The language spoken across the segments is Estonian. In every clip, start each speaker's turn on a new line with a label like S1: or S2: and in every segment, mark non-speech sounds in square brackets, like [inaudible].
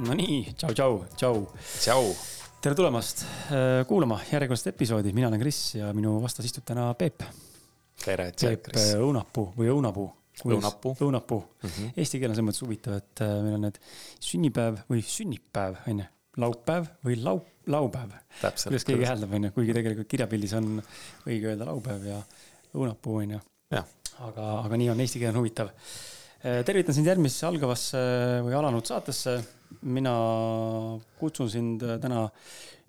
S1: Nonii, tšau, tšau, tšau.
S2: tšau.
S1: tere tulemast äh, kuulama järjekordset episoodi, mina olen Kris ja minu vastas istub täna Peep.
S2: tere,
S1: Peep
S2: Kris.
S1: Õunapuu või Õunapuu.
S2: Õunapuu.
S1: Õunapuu mm. -hmm. Eesti keel on selles mõttes huvitav, et äh, meil on need sünnipäev või sünnipäev, on ju. laupäev või lau-, laupäev. kuidas keegi hääldab, on ju, kuigi tegelikult kirjapildis on õige öelda laupäev ja õunapuu, on ju. aga, aga nii on, eesti keel on huvitav tervitan sind järgmisesse algavasse või alanud saatesse. mina kutsun sind täna,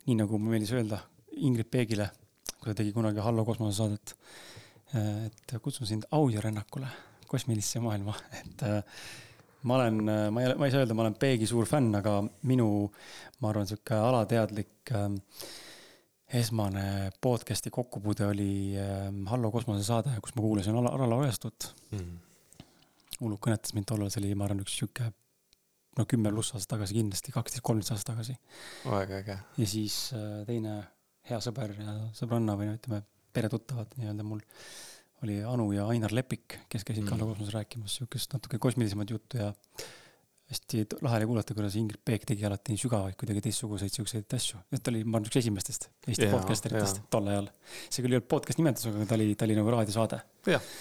S1: nii nagu meeldis öelda, Ingrid Peegile, kui ta tegi kunagi Hallo kosmose saadet. et kutsun sind audiorännakule, kosmilisse maailma, [laughs] et ma olen, ma ei, ma ei saa öelda, ma olen Peegi suur fänn, aga minu, ma arvan, sihuke alateadlik äh, esmane podcast'i kokkupuude oli äh, Hallo kosmose saade, kus ma kuulasin Alar Ojastut mm. -hmm hullult kõnetas mind tollal, see oli, ma arvan, üks sihuke no kümme pluss aastat tagasi kindlasti, kaksteist, kolmteist aastat tagasi.
S2: väga äge.
S1: ja siis teine hea sõber ja sõbranna või no ütleme, peretuttavad nii-öelda mul oli Anu ja Ainar Lepik, kes käisid mm. Kallo kosmoses rääkimas sihukest natuke kosmilisemat juttu ja hästi lahe oli kuulata, kuidas Ingrid Peek tegi alati nii sügavaid, kuidagi teistsuguseid siukseid asju. et ta oli, ma arvan, üks esimestest Eesti podcasteritest tol ajal. see küll ei olnud podcast nimetus, aga ta oli, ta oli nagu raadiosaade.
S2: jah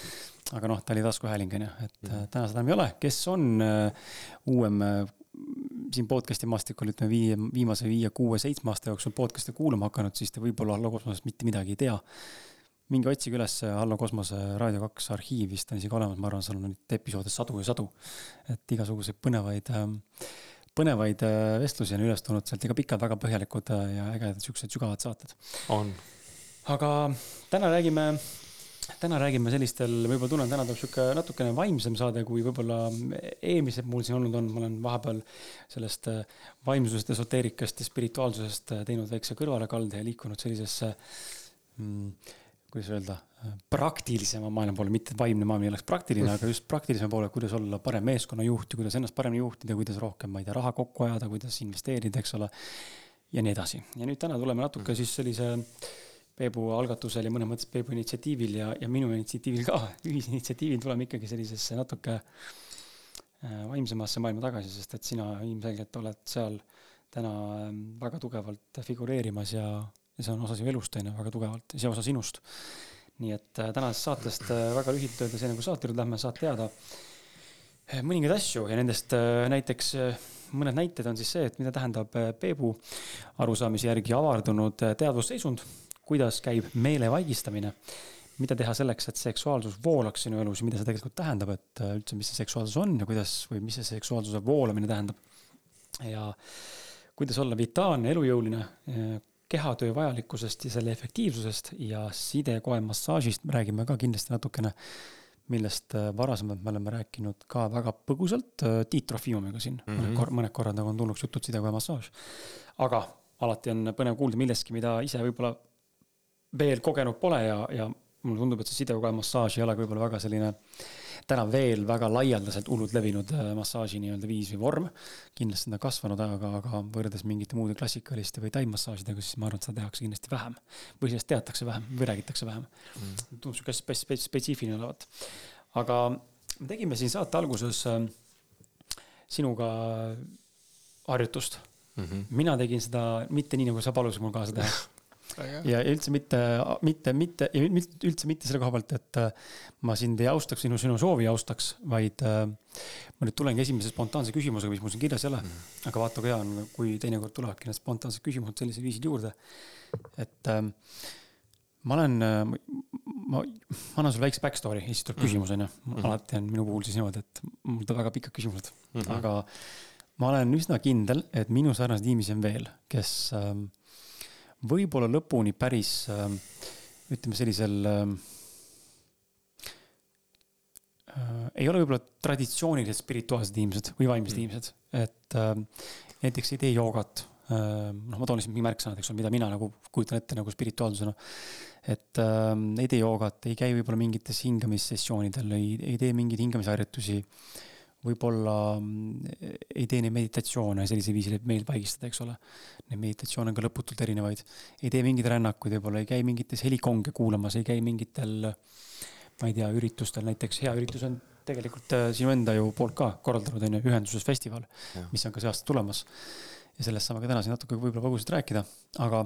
S1: aga noh, ta oli taskuhääling, on ju, et mm -hmm. täna seda enam ei ole, kes on uh, uuem uh, siin podcast'i maastikul, ütleme viie, viimase viie, kuue, seitsme aasta jooksul podcast'e kuulama hakanud, siis te võib-olla Hallo kosmosest mitte midagi ei tea. minge otsige üles Hallo kosmose Raadio kaks arhiiv, vist on isegi olemas, ma arvan, seal on neid episoode sadu ja sadu. et igasuguseid põnevaid äh, põnevaid vestlusi on üles tulnud sealt, ega pikad, väga põhjalikud ja ägedad siuksed sügavad saated.
S2: on.
S1: aga täna räägime täna räägime sellistel, võib-olla tunnen, täna tuleb sihuke natukene vaimsem saade, kui võib-olla eelmised mul siin olnud on, ma olen vahepeal sellest äh, vaimsusest, esoteerikast ja spirituaalsusest äh, teinud väikse kõrvalekalde ja liikunud sellisesse mm, kuidas öelda, äh, praktilisema maailma poole, mitte vaimne maailm ei oleks praktiline, aga just praktilisema poole, kuidas olla parem meeskonnajuht ja kuidas ennast paremini juhtida, kuidas rohkem, ma ei tea, raha kokku ajada, kuidas investeerida, eks ole. ja nii edasi. ja nüüd täna tuleme natuke siis sellise Peebu algatusel ja mõnes mõttes Peebu initsiatiivil ja, ja minu initsiatiivil ka, [laughs] ühisinitsiatiivil tuleme ikkagi sellisesse natuke äh, vaimsemasse maailma tagasi, sest et sina ilmselgelt oled seal täna ähm, väga tugevalt figureerimas ja, ja see on osa sinu elust, on ju, väga tugevalt ja see osa sinust. nii et äh, tänasest saatest äh, väga lühidalt öeldes, enne kui saate juurde lähme, saad teada mõningaid asju ja nendest näiteks mõned näited on siis see, et mida tähendab Peebu arusaamise järgi avardunud teadvusseisund kuidas käib meelevaigistamine, mida teha selleks, et seksuaalsus voolaks sinu elus ja mida see tegelikult tähendab, et äh, üldse, mis see seksuaalsus on ja kuidas või mis see seksuaalsuse voolamine tähendab. ja kuidas olla vitaalne, elujõuline, äh, kehatöö vajalikkusest ja selle efektiivsusest ja sidekoe massaažist räägime ka kindlasti natukene, millest äh, varasemalt me oleme rääkinud ka väga põgusalt Tiit Trofiumiga siin mm, -hmm. mõned, kor mõned korrad nagu on tulnud jutud sidekoe massaaž. aga alati on põnev kuulda millestki, mida ise võib-olla veel kogenud pole ja, ja mulle tundub, et see sidekoe massaaž ei ole võib-olla väga selline täna veel väga laialdaselt hullult levinud äh, massaaži nii-öelda viis või vorm. kindlasti on ta kasvanud, aga, aga võrreldes mingite muude klassikaliste või taimassaažidega, siis ma arvan, et seda tehakse kindlasti vähem. või sellest teatakse vähem või räägitakse vähem mm.. tundub sihuke spets-, spets-, spetsiifiline olevat. aga me tegime siin saate alguses äh, sinuga harjutust mm. -hmm. mina tegin seda mitte nii, nagu sa palusid mul kaasa teha [laughs] ja üldse mitte, mitte, mitte, üldse mitte selle koha pealt, et äh, ma sind ei austaks, sinu, sinu soovi ei austaks, vaid äh, ma nüüd tulengi esimese spontaanse küsimusega, mis mul siin kirjas ei ole mm.. aga vaata, kui hea on, kui teinekord tulevadki need spontaansed küsimused sellisel viisil juurde. et äh, ma olen, ma, ma annan sulle väikse back story, siis tuleb mm. küsimus, on ju. Mhm. alati on minu puhul siis niimoodi, et mul tuleb väga pikad küsimused mm, -hmm. aga ma olen üsna kindel, et minu sarnaseid inimesi on veel, kes äh, võib-olla lõpuni päris ähm, ütleme sellisel äh, ei ole võib-olla traditsioonilised spirituaalsed inimesed või vaimsed mm. inimesed, et äh, näiteks ei tee joogat äh,. noh, ma toon lihtsalt mingi märksõnad, eks ole, mida mina nagu kujutan ette nagu spirituaalsusena. et äh, ei tee joogat, ei käi võib-olla mingites hingamissessioonidel, ei, ei tee mingeid hingamisharjutusi äh, võib-olla mm, ei tee neid meditatsioone sellisel viisil, et meelt vaigistada, eks ole. Neid meditatsioone on ka lõputult erinevaid. ei tee mingeid rännakuid, võib-olla ei käi mingites helikonge kuulamas, ei käi mingitel, ma ei tea, üritustel, näiteks hea üritus on tegelikult äh, sinu enda ju poolt ka korraldanud on ju ühenduses festival, mis on ka see aasta tulemas. ja sellest saame ka täna siin natuke võib-olla põgusalt rääkida, aga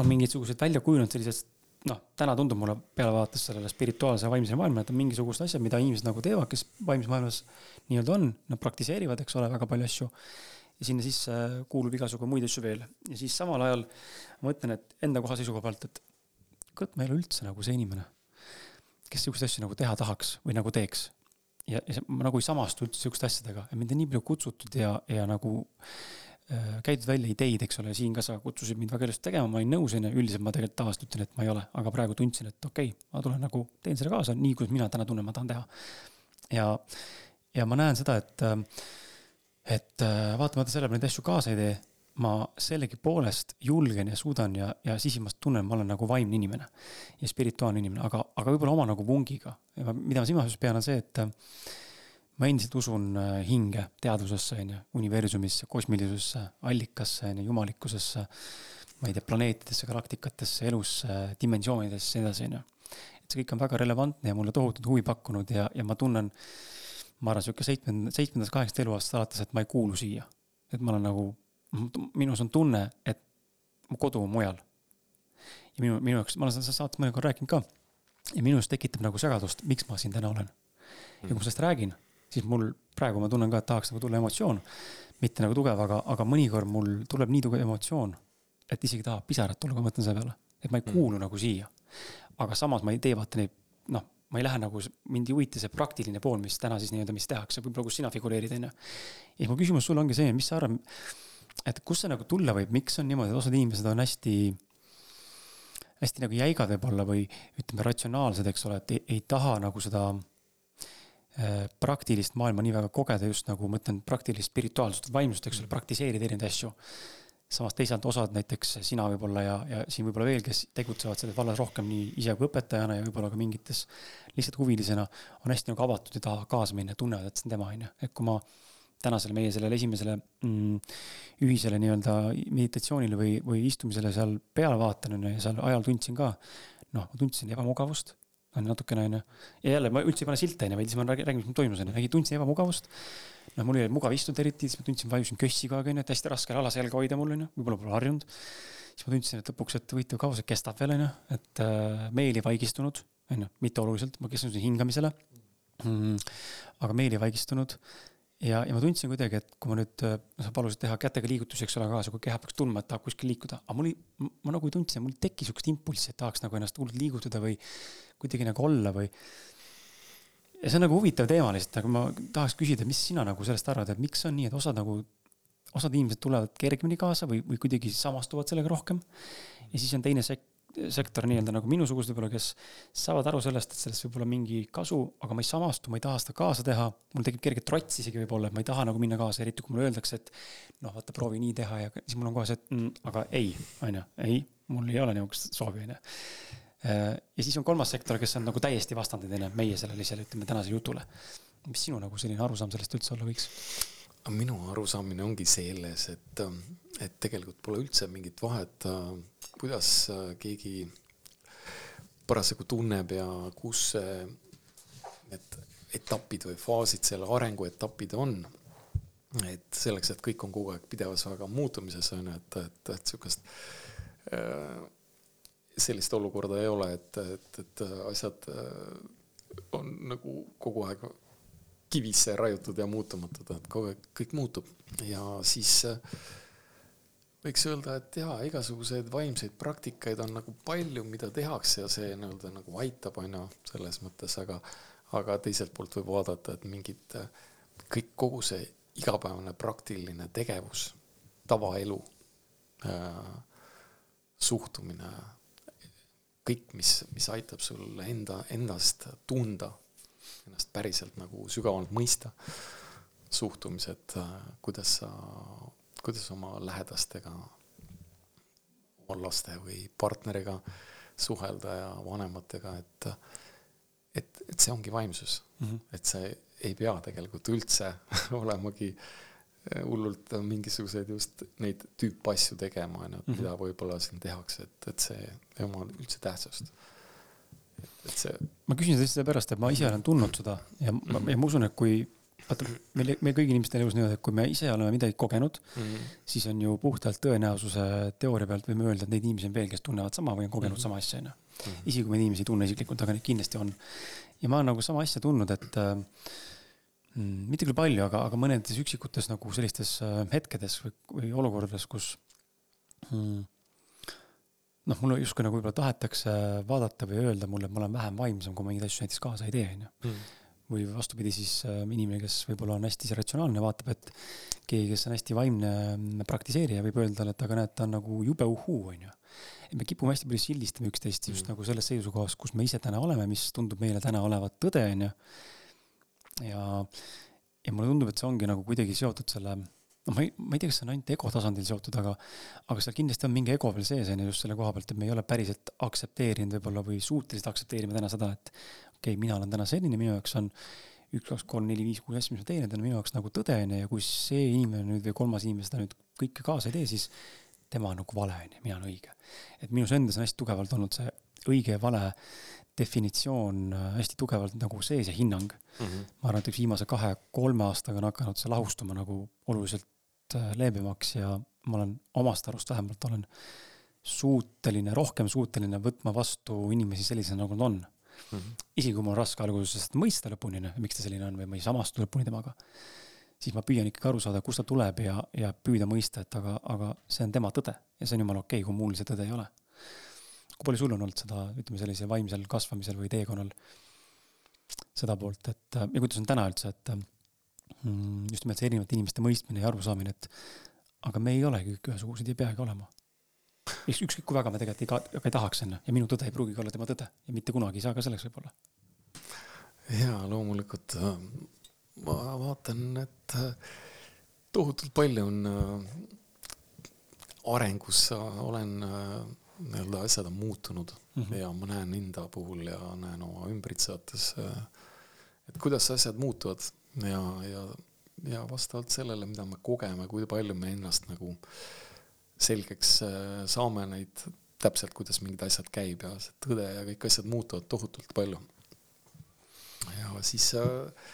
S1: on mingisugused välja kujunenud sellised noh, täna tundub mulle peale vaadates sellele spirituaalse vaimse maailmale, et on mingisugused asjad, mida inimesed nagu teevad, kes vaimses maailmas nii-öelda on, nad praktiseerivad, eks ole, väga palju asju. ja sinna sisse kuulub igasugu muid asju veel ja siis samal ajal ma mõtlen, et enda koha seisukoha pealt, et kurat, ma ei ole üldse nagu see inimene, kes siukseid asju nagu teha tahaks või nagu teeks. ja, ja ma nagu ei samastu üldse siukeste asjadega ja mind on nii palju kutsutud ja, ja nagu äh, käidud välja ideid, eks ole, siin ka sa kutsusid mind väga ilusti tegema, ma olin nõus, onju, üldiselt ma tegelikult tavaliselt ütlen, et ma ei ole, aga praegu tundsin, et okei okay,, ma tulen nagu, teen selle kaasa nii, kuidas mina täna tunnen, ma tahan teha. ja, ja ma näen seda, et, et äh, vaatamata sellele, ma neid asju kaasa ei tee ma sellegipoolest julgen ja suudan ja, ja sisimast tunnen, ma olen nagu vaimne inimene ja spirituaalne inimene, aga, aga võib-olla oma nagu vungiga. mida ma silmas pean, on see, et ma endiselt usun äh, hinge, teadvusesse, on ju, universumisse, kosmilisusesse, allikasse, on ju, jumalikkusesse, ma ei tea, planeetidesse, galaktikatesse, elusse, dimensioonidesse nii edasi, on ju. et see kõik on väga relevantne ja mulle tohutut huvi pakkunud ja, ja ma tunnen, ma arvan, sihuke seitsmenda, seitsmendast, kaheksast eluaastast alates, et ma ei kuulu siia. et ma olen nagu minus on tunne, et mu kodu on mujal. ja minu, minu jaoks, ma olen seda saates mõne korra rääkinud ka. ja minus tekitab nagu segadust, miks ma siin täna olen. ja kui ma sellest räägin, siis mul praegu ma tunnen ka, et tahaks nagu tulla emotsioon. mitte nagu tugev, aga, aga mõnikord mul tuleb nii tugev emotsioon, et isegi tahab pisarat tulla, kui ma mõtlen selle peale. et ma ei mm. kuulu mm. nagu siia. aga samas ma ei tee vaata neid, noh, ma ei lähe nagu, mind ei huvita see praktiline pool, mis täna siis nii-öelda, mis tehakse, võib-olla kus sina figureerid, on ju. ja mu küsimus sulle ongi see, mis sa arvad et kust see nagu tulla võib, miks on niimoodi, et osad inimesed on hästi, hästi nagu jäigad võib-olla või ütleme, ratsionaalsed, eks ole, et ei, ei taha nagu seda praktilist maailma nii väga kogeda, just nagu ma ütlen, praktilist spirituaalsust, vaimsust, eks ole, praktiseerida erinevaid asju. samas teisalt osad, näiteks sina võib-olla ja, ja siin võib-olla veel, kes tegutsevad selles vallas rohkem nii ise kui õpetajana ja võib-olla ka mingites lihtsalt huvilisena, on hästi nagu avatud ja tahavad kaasa minna tunnevad, et see on tema, on ju. et kui ma tänasele meie sellele esimesele mm, ühisele nii-öelda meditatsioonile või, või istumisele seal peale vaatan, on ju, ja seal ajal tundsin ka, noh, ma tundsin ebamugavust, on natukene, on ju. ja jälle, ma üldse ei pane silte, on ju, vaid siis ma räägin, mis mul toimus, on ju, tundsin ebamugavust. noh, mul ei olnud mugav istuda eriti, siis ma tundsin, vajusin kössi kogu aeg, on ju, et hästi raske alas jalga hoida mul, on ju, võib-olla pole harjunud. siis ma tundsin, et lõpuks, et huvitav kaua see kestab veel, on ju, et äh, meel ei vaigistunud, on ju, mitte oluliselt, ma keskendusin hingamisele mm,. aga meel ei vaigistunud ja, ja ma tundsin kuidagi, et kui ma nüüd, noh, sa palusid teha kätega liigutusi, eks ole, kaasa, kui keha peaks tundma, et tahab kuskil liikuda, aga mul ei, ma nagu ei tundnud seda, mul ei tekki sihukest impulssi, et tahaks nagu ennast hullult liigutada või kuidagi nagu olla või. ja see on nagu huvitav teema lihtsalt, aga ma tahaks küsida, mis sina nagu sellest arvad, et miks on nii, et osad nagu, osad inimesed tulevad kergemini kaasa või, või kuidagi samastuvad sellega rohkem. ja siis on teine sek-, sektor nii-öelda nagu minusugused võib-olla, kes saavad aru sellest, et sellest võib olla mingi kasu, aga ma ei samastu, ma ei taha seda kaasa teha. mul tekib kerge trots isegi võib-olla, et ma ei taha nagu minna kaasa, eriti kui mulle öeldakse, et noh, vaata proovi nii teha ja siis mul on kohe see, et mm, aga ei, on ju, ei, mul ei ole niisugust soovi, on ju. Ja siis on kolmas sektor, kes on nagu täiesti ju, meie sellisele, ütleme tänasele jutule. mis sinu nagu selline arusaam sellest üldse olla võiks?
S2: minu arusaamine ongi selles, et, et tegelikult pole üldse mingit vahet kuidas äh, keegi parasjagu tunneb ja kus need etapid või faasid selle arenguetapid on. et selleks, et kõik on kogu aeg pidevas väga muutumises on ju, et, et, et sihukest äh, sellist olukorda ei ole, et, et, et asjad äh, on nagu kogu aeg kivisse raiutud ja muutumatud, et kogu aeg kõik muutub. Ja siis äh, võiks öelda, et jaa, igasuguseid vaimseid praktikaid on nagu palju, mida tehakse ja see nii-öelda nagu aitab, on ju, selles mõttes, aga aga teiselt poolt võib vaadata, et mingid, kõik, kogu see igapäevane praktiline tegevus, tavaelu äh,, suhtumine, kõik, mis, mis aitab sul enda, endast tunda, ennast päriselt nagu sügavamalt mõista, suhtumised äh,, kuidas sa kuidas oma lähedastega, oma laste või partneriga suhelda ja vanematega, et et, et see ongi vaimsus mm. -hmm. et see ei pea tegelikult üldse [laughs] olemagi hullult mingisuguseid just neid tüüpasju tegema, on ju, et mhm. mida võib-olla siin tehakse, et, et see ei oma üldse tähtsust. et see.
S1: ma küsin seda seepärast, et ma ise olen tundnud seda ja ma, ja ma usun, et kui vaata, meil, meil kõigi inimestel elus niimoodi, et kui me ise oleme midagi kogenud mm, -hmm. siis on ju puhtalt tõenäosuse teooria pealt võime öelda, et neid inimesi on veel, kes tunnevad sama või on kogenud mm -hmm. sama asja, onju. isegi kui me inimesi ei tunne isiklikult, aga neid kindlasti on. ja ma olen nagu sama asja tundnud, et äh, mitte küll palju, aga, aga mõnedes üksikutes nagu sellistes äh, hetkedes või, või olukordades, kus mm, noh, mulle justkui nagu võib-olla tahetakse vaadata või öelda mulle, et ma olen vähem vaimsem, kui ma mingeid asju näiteks kaasa ei tee, onju. Mm. või vastupidi, siis äh, inimene, kes võib-olla on hästi ratsionaalne, vaatab, et keegi, kes on hästi vaimne mm, praktiseerija, võib öelda talle, et aga näed, ta on nagu jube uhuu, onju. et me kipume hästi palju sildistama üksteist just mm. nagu selles seisukohas, kus me ise täna oleme, mis tundub meile täna olevat tõde, onju. Ja, ja mulle tundub, et see ongi nagu kuidagi seotud selle noh, ma ei, ma ei tea, kas see on ainult ego tasandil seotud, aga, aga seal kindlasti on mingi ego veel sees, on ju, just selle koha pealt, et me ei ole päriselt aktsepteerinud võib-olla või suutelised aktsepteerima täna seda, et okei okay,, mina olen täna selline, minu jaoks on üks, kaks, kolm, neli, viis, kuus asja, mis ma teen, need on minu jaoks nagu tõde, on ju, ja kui see inimene nüüd või kolmas inimene seda nüüd kõike kaasa ei tee, siis tema on nagu vale, on ju, mina olen õige. et minus endas on hästi tugevalt olnud see õige ja vale definitsioon äh, hästi tugevalt nagu sees ja hinnang mm. -hmm. ma arvan, et üks viimase kahe-kolme aastaga on hakanud see lahustuma nagu oluliselt Äh, leebemaks ja ma olen omast arust vähemalt olen suuteline, rohkem suuteline võtma vastu inimesi sellisena, nagu nad on mm. -hmm. isegi kui mul on raske alguses mõista lõpuni, noh, miks ta selline on või ma ei samastu lõpuni temaga, siis ma püüan ikkagi aru saada, kust ta tuleb ja, ja püüda mõista, et aga, aga see on tema tõde ja see on jumala okei okay,, kui mul see tõde ei ole. Kui palju sul on olnud seda, ütleme sellise vaimsel kasvamisel või teekonnal seda poolt, et ja kuidas on täna üldse, et Mm, just nimelt see erinevate inimeste mõistmine ja arusaamine, et aga me ei olegi kõik ühesugused, ei peagi olema. ükskõik kui väga me tegelikult ei ka-, aga ei tahaks enne ja minu tõde ei pruugigi olla tema tõde ja mitte kunagi ei saa ka selleks võib-olla.
S2: jaa, loomulikult äh, ma vaatan, et äh, tohutult palju on äh, arengus, olen nii-öelda asjad on muutunud mm -hmm. ja ma näen enda puhul ja näen oma ümbritsevates, et kuidas asjad muutuvad ja, ja, ja vastavalt sellele, mida me kogeme, kui palju me ennast nagu selgeks äh, saame neid täpselt, kuidas mingid asjad käib ja see tõde ja kõik asjad muutuvad tohutult palju. ja siis äh,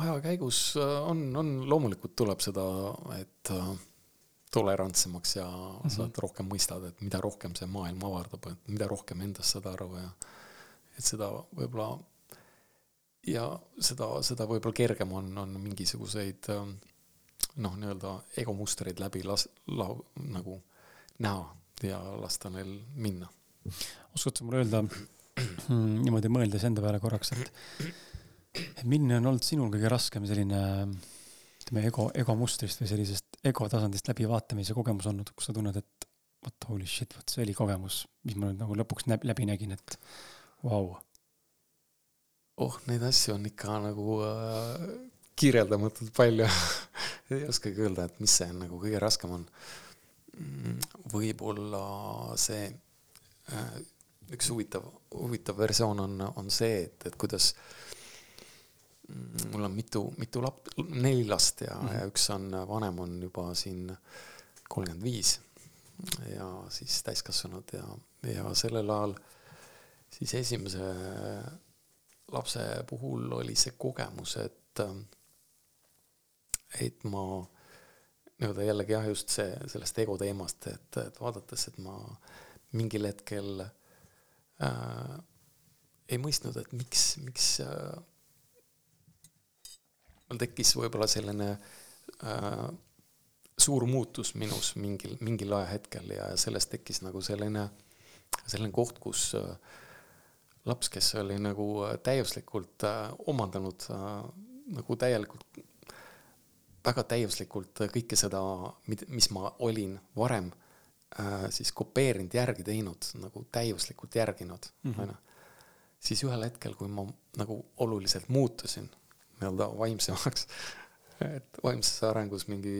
S2: aja käigus äh, on, on loomulikult tuleb seda, et äh, tolerantsemaks ja mm -hmm. sa rohkem mõistad, et mida rohkem see maailm avardab, et mida rohkem endast saad aru ja et seda võib-olla ja seda, seda võib-olla kergem on, on mingisuguseid ähm, noh, nii-öelda egomustreid läbi las-, lau-, nagu näha ja lasta neil minna.
S1: oskad sa mulle öelda [clears throat] niimoodi mõeldes enda peale korraks, et, milline on olnud sinul kõige raskem selline ütleme, ego, egomustrist või sellisest ego tasandist läbivaatamise kogemus olnud, kus sa tunned, et vot holy shit, vot see oli kogemus, mis ma nüüd nagu lõpuks läbi nägin, et vau wow
S2: oh, neid asju on ikka nagu äh, kirjeldamatult palju [laughs] ei oskagi öelda, et mis see nagu kõige raskem on. Mm, võib-olla see äh, üks huvitav, huvitav versioon on, on see, et, et kuidas mm, mul on mitu, mitu lap-, neli last ja mm, -hmm. ja üks on, vanem on juba siin kolmkümmend viis ja siis täiskasvanud ja, ja sellel ajal siis esimese lapse puhul oli see kogemus, et, et ma nii-öelda jällegi jah, just see, sellest ego teemast, et, et vaadates, et ma mingil hetkel äh, ei mõistnud, et miks, miks äh, mul tekkis võib-olla selline äh, suur muutus minus mingil, mingil ajahetkel ja sellest tekkis nagu selline, selline koht, kus äh, laps, kes oli nagu äh, täiuslikult äh, omandanud äh, nagu täielikult, väga täiuslikult kõike seda, mis ma olin varem siis kopeerinud, järgi teinud, nagu täiuslikult järginud, mhm. onju. siis ühel hetkel, kui ma nagu oluliselt muutusin nii-öelda vaimsemaks, et vaimses arengus mingi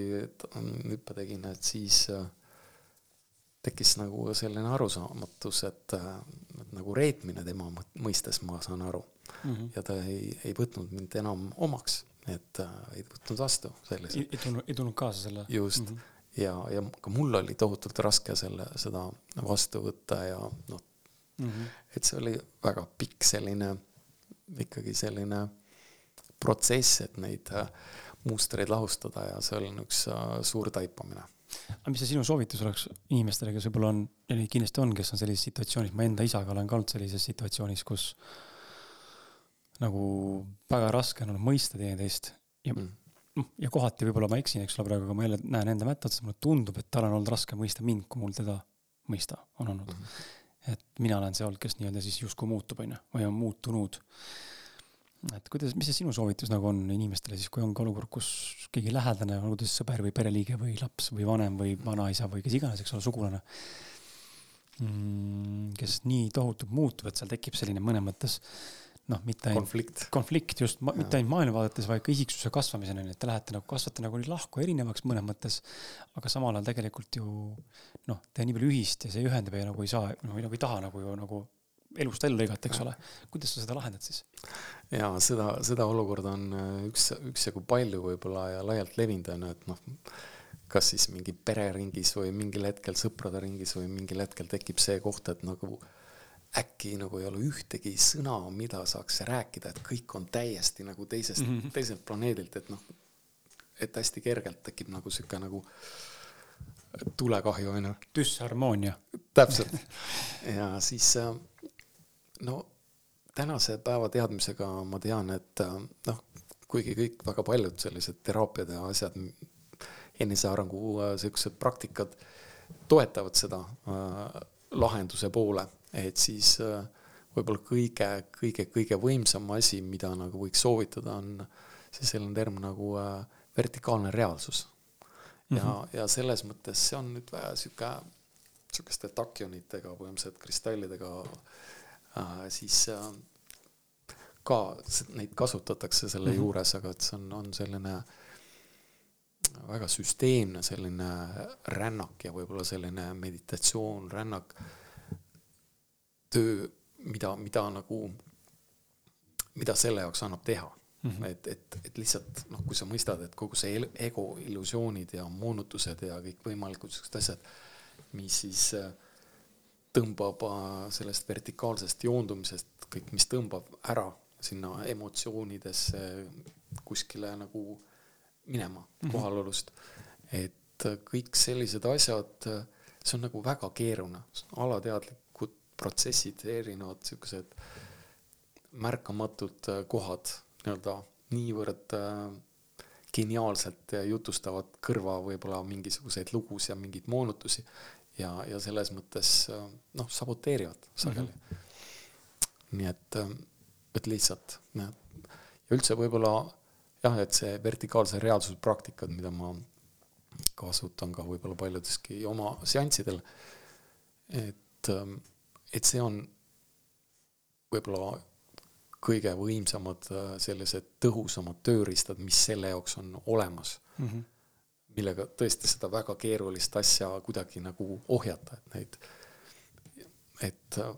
S2: hüppe tegin, et siis äh, tekkis nagu selline arusaamatus, et, et nagu reetmine tema mõistes, ma saan aru mm. -hmm. ja ta ei, ei võtnud mind enam omaks, et äh, ei võtnud vastu selliselt.
S1: ei tulnud, ei tulnud kaasa selle?
S2: just mm, -hmm. ja, ja ka mul oli tohutult raske selle, seda vastu võtta ja noh, mm. -hmm. et see oli väga pikk selline, ikkagi selline protsess, et neid äh, mustreid lahustada ja see oli üks äh, suur taipamine.
S1: aga mis see sinu soovitus oleks inimestele, kes võib-olla on, ja neid kindlasti on, kes on sellises situatsioonis, ma enda isaga olen ka olnud sellises situatsioonis, kus nagu väga raske on olnud mõista teineteist ja mm noh, ja kohati võib-olla ma eksin, eks ole, praegu, aga ma jälle näen enda mätta otsas, mulle tundub, et tal on olnud raske mõista mind, kui mul teda mõista on olnud mm. -hmm. et mina olen see olnud, kes nii-öelda siis justkui muutub, on ju, või on muutunud. Et kuidas, mis see sinu soovitus nagu on inimestele siis, kui ongi olukord, kus keegi lähedane, olgu ta siis sõber või pereliige või laps või vanem või vanaisa või kes iganes, eks ole, sugulane mm,. kes nii tohutult muutub, et seal tekib selline mõnes mõttes noh, mitte
S2: ainult konflikt,
S1: konflikt just, mitte ainult maailmavaadetes, vaid ka isiksuse kasvamiseni, et te lähete nagu, kasvate nagu nii lahku erinevaks mõnes mõttes. aga samal ajal tegelikult ju noh, te nii palju ühist ja see ühendab ja nagu ei saa, või nagu ei taha nagu ju nagu elust ellu lõigata, eks ole. kuidas sa seda lahendad siis?
S2: ja seda, seda olukorda on äh, üks, üksjagu palju võib-olla ja laialt levinud on et noh, kas siis mingi pereringis või mingil hetkel sõprade ringis või mingil hetkel tekib see koht, et nagu äkki nagu ei ole ühtegi sõna, mida saaks rääkida, et kõik on täiesti nagu teisest mm, -hmm. teiselt planeedilt, et noh, et hästi kergelt tekib nagu sihuke nagu tulekahju onju.
S1: düsharmoonia.
S2: täpselt. [laughs] ja siis äh, no tänase päeva teadmisega ma tean, et äh, noh, kuigi kõik väga paljud sellised teraapiad ja asjad, enesearengu äh, siuksed praktikad toetavad seda äh, lahenduse poole et siis äh, võib-olla kõige, kõige, kõige võimsam asi, mida nagu võiks soovitada, on siis selline termin nagu äh, vertikaalne reaalsus. ja mm, -hmm. ja selles mõttes see on nüüd väga sihuke, sihukeste takionitega, põhimõtteliselt kristallidega äh,, siis äh, ka neid kasutatakse selle -hmm. juures, aga et see on, on selline väga süsteemne selline rännak ja võib-olla selline meditatsioon, rännak töö, mida, mida nagu, mida selle jaoks annab teha mm. -hmm. et, et, et lihtsalt noh, kui sa mõistad, et kogu see ego illusioonid ja moonutused ja kõikvõimalikud siuksed asjad, mis siis äh, tõmbab äh, sellest vertikaalsest joondumisest, kõik, mis tõmbab ära sinna emotsioonidesse kuskile nagu minema -hmm. kohalolust. et äh, kõik sellised asjad, see on nagu väga keeruline, alateadlik protsessid, erinevad siuksed märkamatud äh, kohad nii-öelda niivõrd äh, geniaalselt jutustavad kõrva võib-olla mingisuguseid lugusid ja mingeid moonutusi ja, ja selles mõttes äh, noh, saboteerivad sageli mm. -hmm. nii et, et lihtsalt ja üldse võib-olla jah, et see vertikaalse reaalsuse praktikad, mida ma kasutan ka võib-olla paljudeski oma seanssidel, et ähm, et see on võib-olla kõige võimsamad äh, sellised tõhusamad tööriistad, mis selle jaoks on olemas mm. -hmm. Millega tõesti seda väga keerulist asja kuidagi nagu ohjata, et neid, et äh,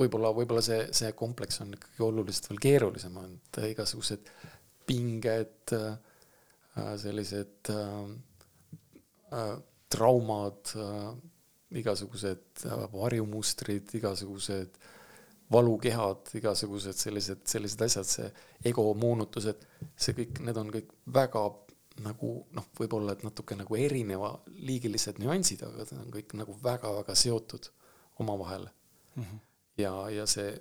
S2: võib-olla, võib-olla see, see kompleks on ikkagi oluliselt veel keerulisem, et igasugused pinged, äh, sellised traumad igasugused varjumustrid, igasugused valukehad, igasugused sellised, sellised asjad, see ego moonutused, see kõik, need on kõik väga nagu noh, võib-olla et natuke nagu erineva liigilised nüansid, aga need on kõik nagu väga-väga seotud omavahel mm. -hmm. ja, ja see,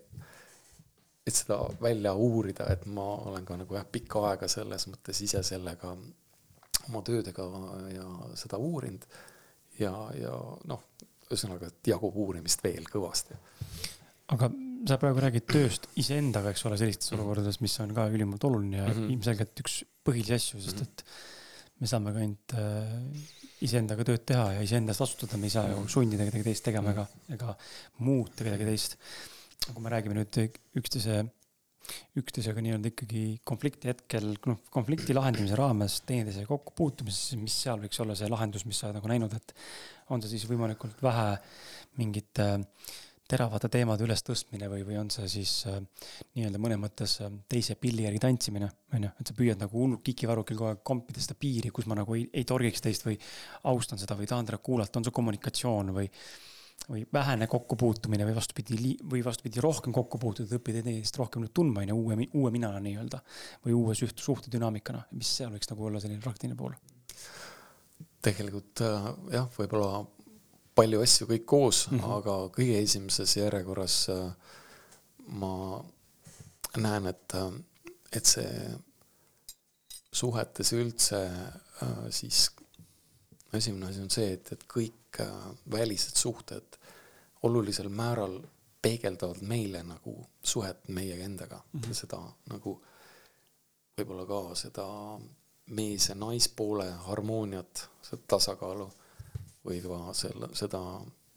S2: et seda välja uurida, et ma olen ka nagu jah, pikka aega selles mõttes ise sellega oma töödega ja seda uurinud ja, ja noh, ühesõnaga, et jagub uurimist veel kõvasti.
S1: aga sa praegu räägid tööst iseendaga, eks ole, sellistes olukordades, mis on ka ülimalt oluline ja mm -hmm. ilmselgelt üks põhilisi asju, sest mhm. et me saame ka ainult äh, iseendaga tööd teha ja iseendast vastutada, me ei saa ju mhm. sundida kedagi teist tegema ega, ega muuta kedagi teist. kui me räägime nüüd üksteise üksteisega nii-öelda ikkagi konflikti hetkel, noh, konflikti lahendamise raames teineteisega kokkupuutumises, mis seal võiks olla see lahendus, mis sa oled nagu näinud, et on see siis võimalikult vähe mingite teravate teemade ülestõstmine või, või on see siis äh, nii-öelda mõnes mõttes äh, teise pilli järgi tantsimine, on ju, et sa püüad nagu hullult kikivarrukil kogu aeg kompida seda piiri, kus ma nagu ei, ei torgiks teist või austan seda või tahan teda kuulata, on see kommunikatsioon või või vähene kokkupuutumine või vastupidi, või vastupidi, rohkem kokku puutuda, õppida teineteist rohkem nüüd tundma, on ju, uue, uue minana nii-öelda. või uue suht-, suhtedünaamikana, mis seal võiks nagu olla selline praktiline pool?
S2: tegelikult äh, jah, võib-olla palju asju kõik koos mm, -hmm. aga kõige esimeses järjekorras äh, ma näen, et, äh, et see suhetes üldse siis esimene asi on see, et, et kõik välised suhted olulisel määral peegeldavad meile nagu suhet meiega endaga mm, -hmm. seda nagu võib-olla ka seda mees- ja naispoole harmooniat, seda tasakaalu või ka selle, seda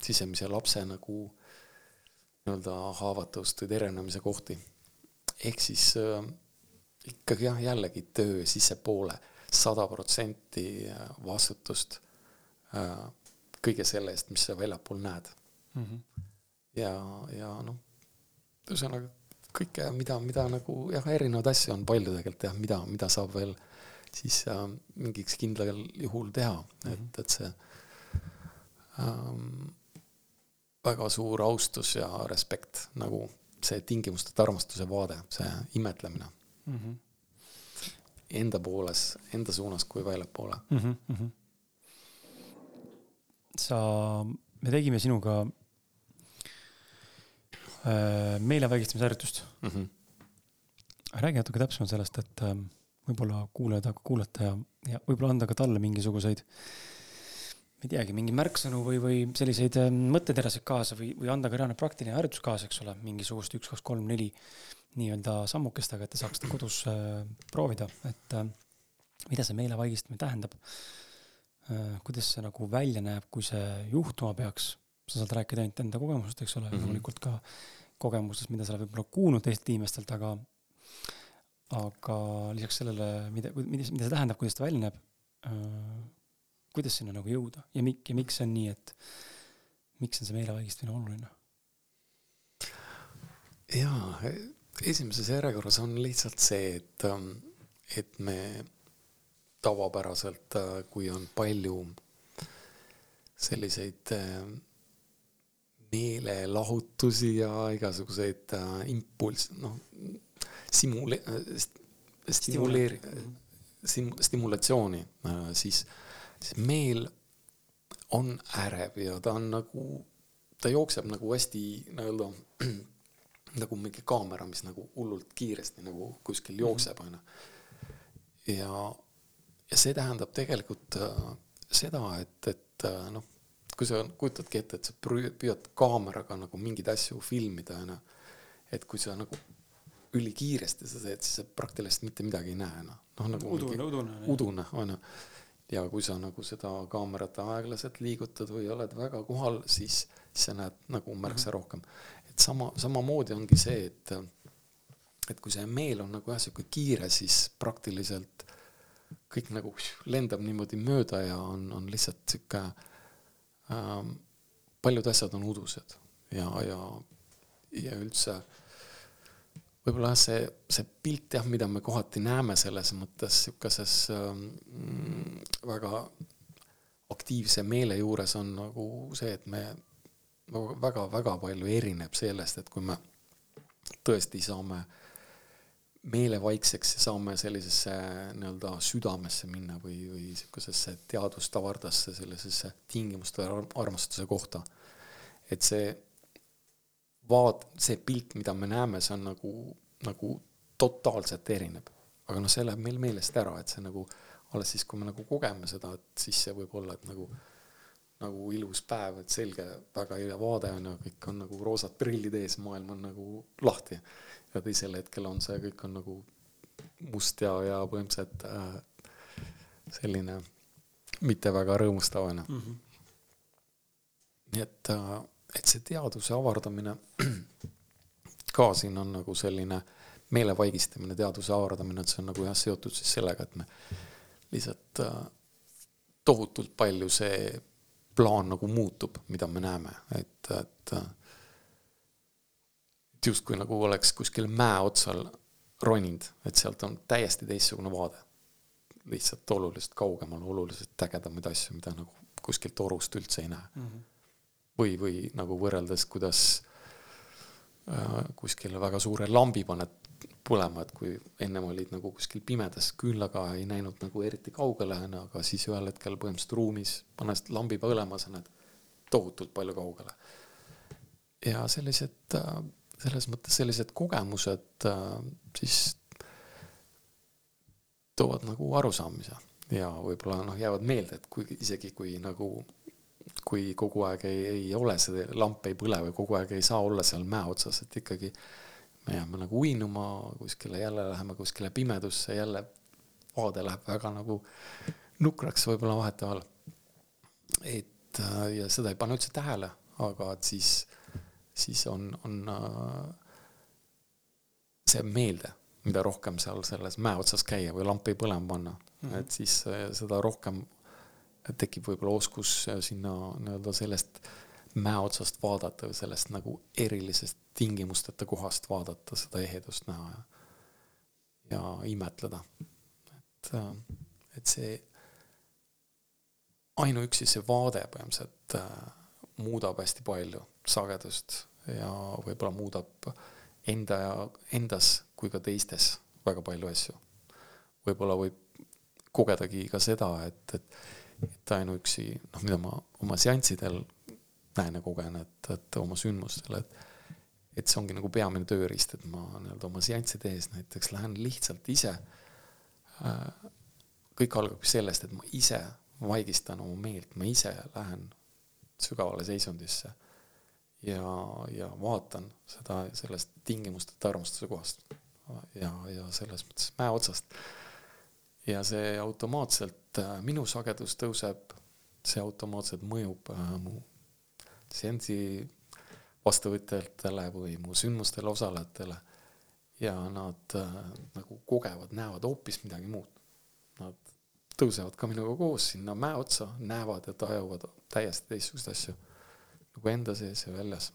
S2: sisemise lapse nagu nii-öelda haavatavust või terenemise kohti. ehk siis äh, ikkagi jah, jällegi töö sissepoole, sada protsenti vastutust äh, kõige selle eest, mis sa väljapool näed mm. -hmm. ja, ja noh, ühesõnaga kõike, mida, mida nagu jah, erinevaid asju on palju tegelikult jah, mida, mida saab veel äh, siis äh, mingiks kindlal juhul teha mm, -hmm. et, et see ähm, väga suur austus ja respekt, nagu see tingimusteta armastuse vaade, see imetlemine mm. -hmm. Enda pooles, enda suunas kui väljapoole mm. -hmm.
S1: sa, me tegime sinuga äh, meelevaigistamise mm. -hmm. räägi natuke täpsemalt sellest, et äh, võib-olla kuulaja tahab kuulata ja, ja võib-olla anda ka talle mingisuguseid, ma ei teagi, mingi märksõnu või, või selliseid ähm, mõtteteraseid kaasa või, või anda ka reaalne praktiline harjutus kaasa, eks ole, mingisugust üks, kaks, kolm, neli nii-öelda sammukestega, et te saaksite kodus äh, proovida, et äh, mida see meelevaigistamine tähendab äh,. kuidas see nagu välja näeb, kui see juhtuma peaks, sa saad rääkida ainult enda kogemusest, eks ole mm -hmm., loomulikult ka kogemustest, mida sa oled võib-olla kuulnud teistelt inimestelt, aga aga lisaks sellele, mida, mida, mida see tähendab, kuidas ta välja näeb äh,, kuidas sinna nagu jõuda ja mik-, ja miks see on nii, et miks on see meelevaigistamine oluline?
S2: jaa, esimeses järjekorras on lihtsalt see, et, ähm, et me tavapäraselt, äh, kui on palju selliseid äh, meelelahutusi ja igasuguseid äh, impulsse, noh, simule-, stimuleeri-, stimulatsiooni, siis, siis meel on ärev ja ta on nagu, ta jookseb nagu hästi nii-öelda [clears throat] nagu mingi kaamera, mis nagu hullult kiiresti nagu kuskil mhm. jookseb, onju. ja, ja see tähendab tegelikult äh, seda, et, et äh, noh, kui sa kujutadki ette, et sa püüad kaameraga nagu mingeid asju filmida, onju, et kui sa nagu ülikiiresti sa teed, siis sa praktiliselt mitte midagi ei näe enam. noh, nagu
S1: udune, udune.
S2: udune, on ju. Ja kui sa nagu seda kaamerat aeglaselt liigutad või oled väga kohal, siis, sa näed nagu märksa mm -hmm. rohkem. et sama, samamoodi ongi see, et, et kui see meel on nagu jah, sihuke kiire, siis praktiliselt kõik nagu lendab niimoodi mööda ja on, on lihtsalt sihuke ähm,, paljud asjad on udused ja, ja, ja üldse võib-olla see, see pilt jah, mida me kohati näeme selles mõttes niisuguses ähm, väga aktiivse meele juures on nagu see, et me nagu väga-väga palju erineb sellest, et kui me tõesti saame meele vaikseks ja saame sellisesse nii-öelda südamesse minna või, või niisugusesse teadustavardasse, sellisesse tingimuste armastuse kohta. et see vaat-, see pilt, mida me näeme, see on nagu, nagu totaalselt erineb. aga noh, see läheb meil meelest ära, et see nagu alles siis, kui me nagu kogeme seda, et siis see võib olla, et nagu nagu ilus päev, et selge, väga hea vaade on ja kõik on nagu roosad prillid ees, maailm on nagu lahti. ja teisel hetkel on see, kõik on nagu must ja, ja põhimõtteliselt äh, selline mitte väga rõõmustav on ju -hmm.. nii et äh, et see teaduse avardamine [clears throat] ka siin on nagu selline meelevaigistamine, teaduse avardamine, et see on nagu jah, seotud siis sellega, et me lihtsalt äh, tohutult palju see plaan nagu muutub, mida me näeme, et, et äh, et justkui nagu oleks kuskil mäe otsal roninud, et sealt on täiesti teistsugune vaade. lihtsalt oluliselt kaugemal, oluliselt ägedamaid asju, mida nagu kuskilt torust üldse ei näe mm. -hmm või, või nagu võrreldes, kuidas äh, kuskile väga suure lambi paned põlema, et kui ennem olid nagu kuskil pimedas küünlaga ei näinud nagu eriti kaugele, onju, aga siis ühel hetkel põhimõtteliselt ruumis paned lambi põlema, sa näed tohutult palju kaugele. ja sellised, äh, selles mõttes sellised kogemused äh, siis toovad nagu arusaamise ja võib-olla noh, jäävad meelde, et kui isegi kui nagu, kui kogu aeg ei, ei ole see lamp ei põle või kogu aeg ei saa olla seal mäe otsas, et ikkagi me jääme nagu uinuma kuskile, jälle läheme kuskile pimedusse, jälle vaade läheb väga nagu nukraks võib-olla vahetevahel. et äh, ja seda ei pane üldse tähele, aga et siis, siis on, on äh, see meelde, mida rohkem seal selles mäe otsas käia või lampi põlema panna mm, -hmm. et siis äh, seda rohkem tekib võib-olla oskus sinna nii-öelda sellest mäe otsast vaadata või sellest nagu erilisest tingimusteta kohast vaadata, seda ehedust näha ja, ja imetleda. et, äh, et see ainuüksi see vaade põhimõtteliselt äh, muudab hästi palju sagedust ja võib-olla muudab enda ja endas kui ka teistes väga palju asju. võib-olla võib kogedagi ka seda, et, et, et ainuüksi noh, mida ma oma seanssidel näen ja kogen, et, et oma sündmustel, et et see ongi nagu peamine tööriist, et ma nii-öelda oma seanssi tehes näiteks lähen lihtsalt ise äh,, kõik algab sellest, et ma ise vaigistan oma meelt, ma ise lähen sügavale seisundisse ja, ja vaatan seda sellest tingimusteta armastuse kohast ja, ja selles mõttes mäe otsast. ja see automaatselt äh,, minu sagedus tõuseb, see automaatselt mõjub äh, mu seansi vastuvõtjatele või mu sündmustel osalejatele ja nad äh, nagu kogevad, näevad hoopis midagi muud. Nad tõusevad ka minuga koos sinna mäe otsa, näevad ja tajuvad täiesti teistsuguseid asju nagu enda sees ja väljas.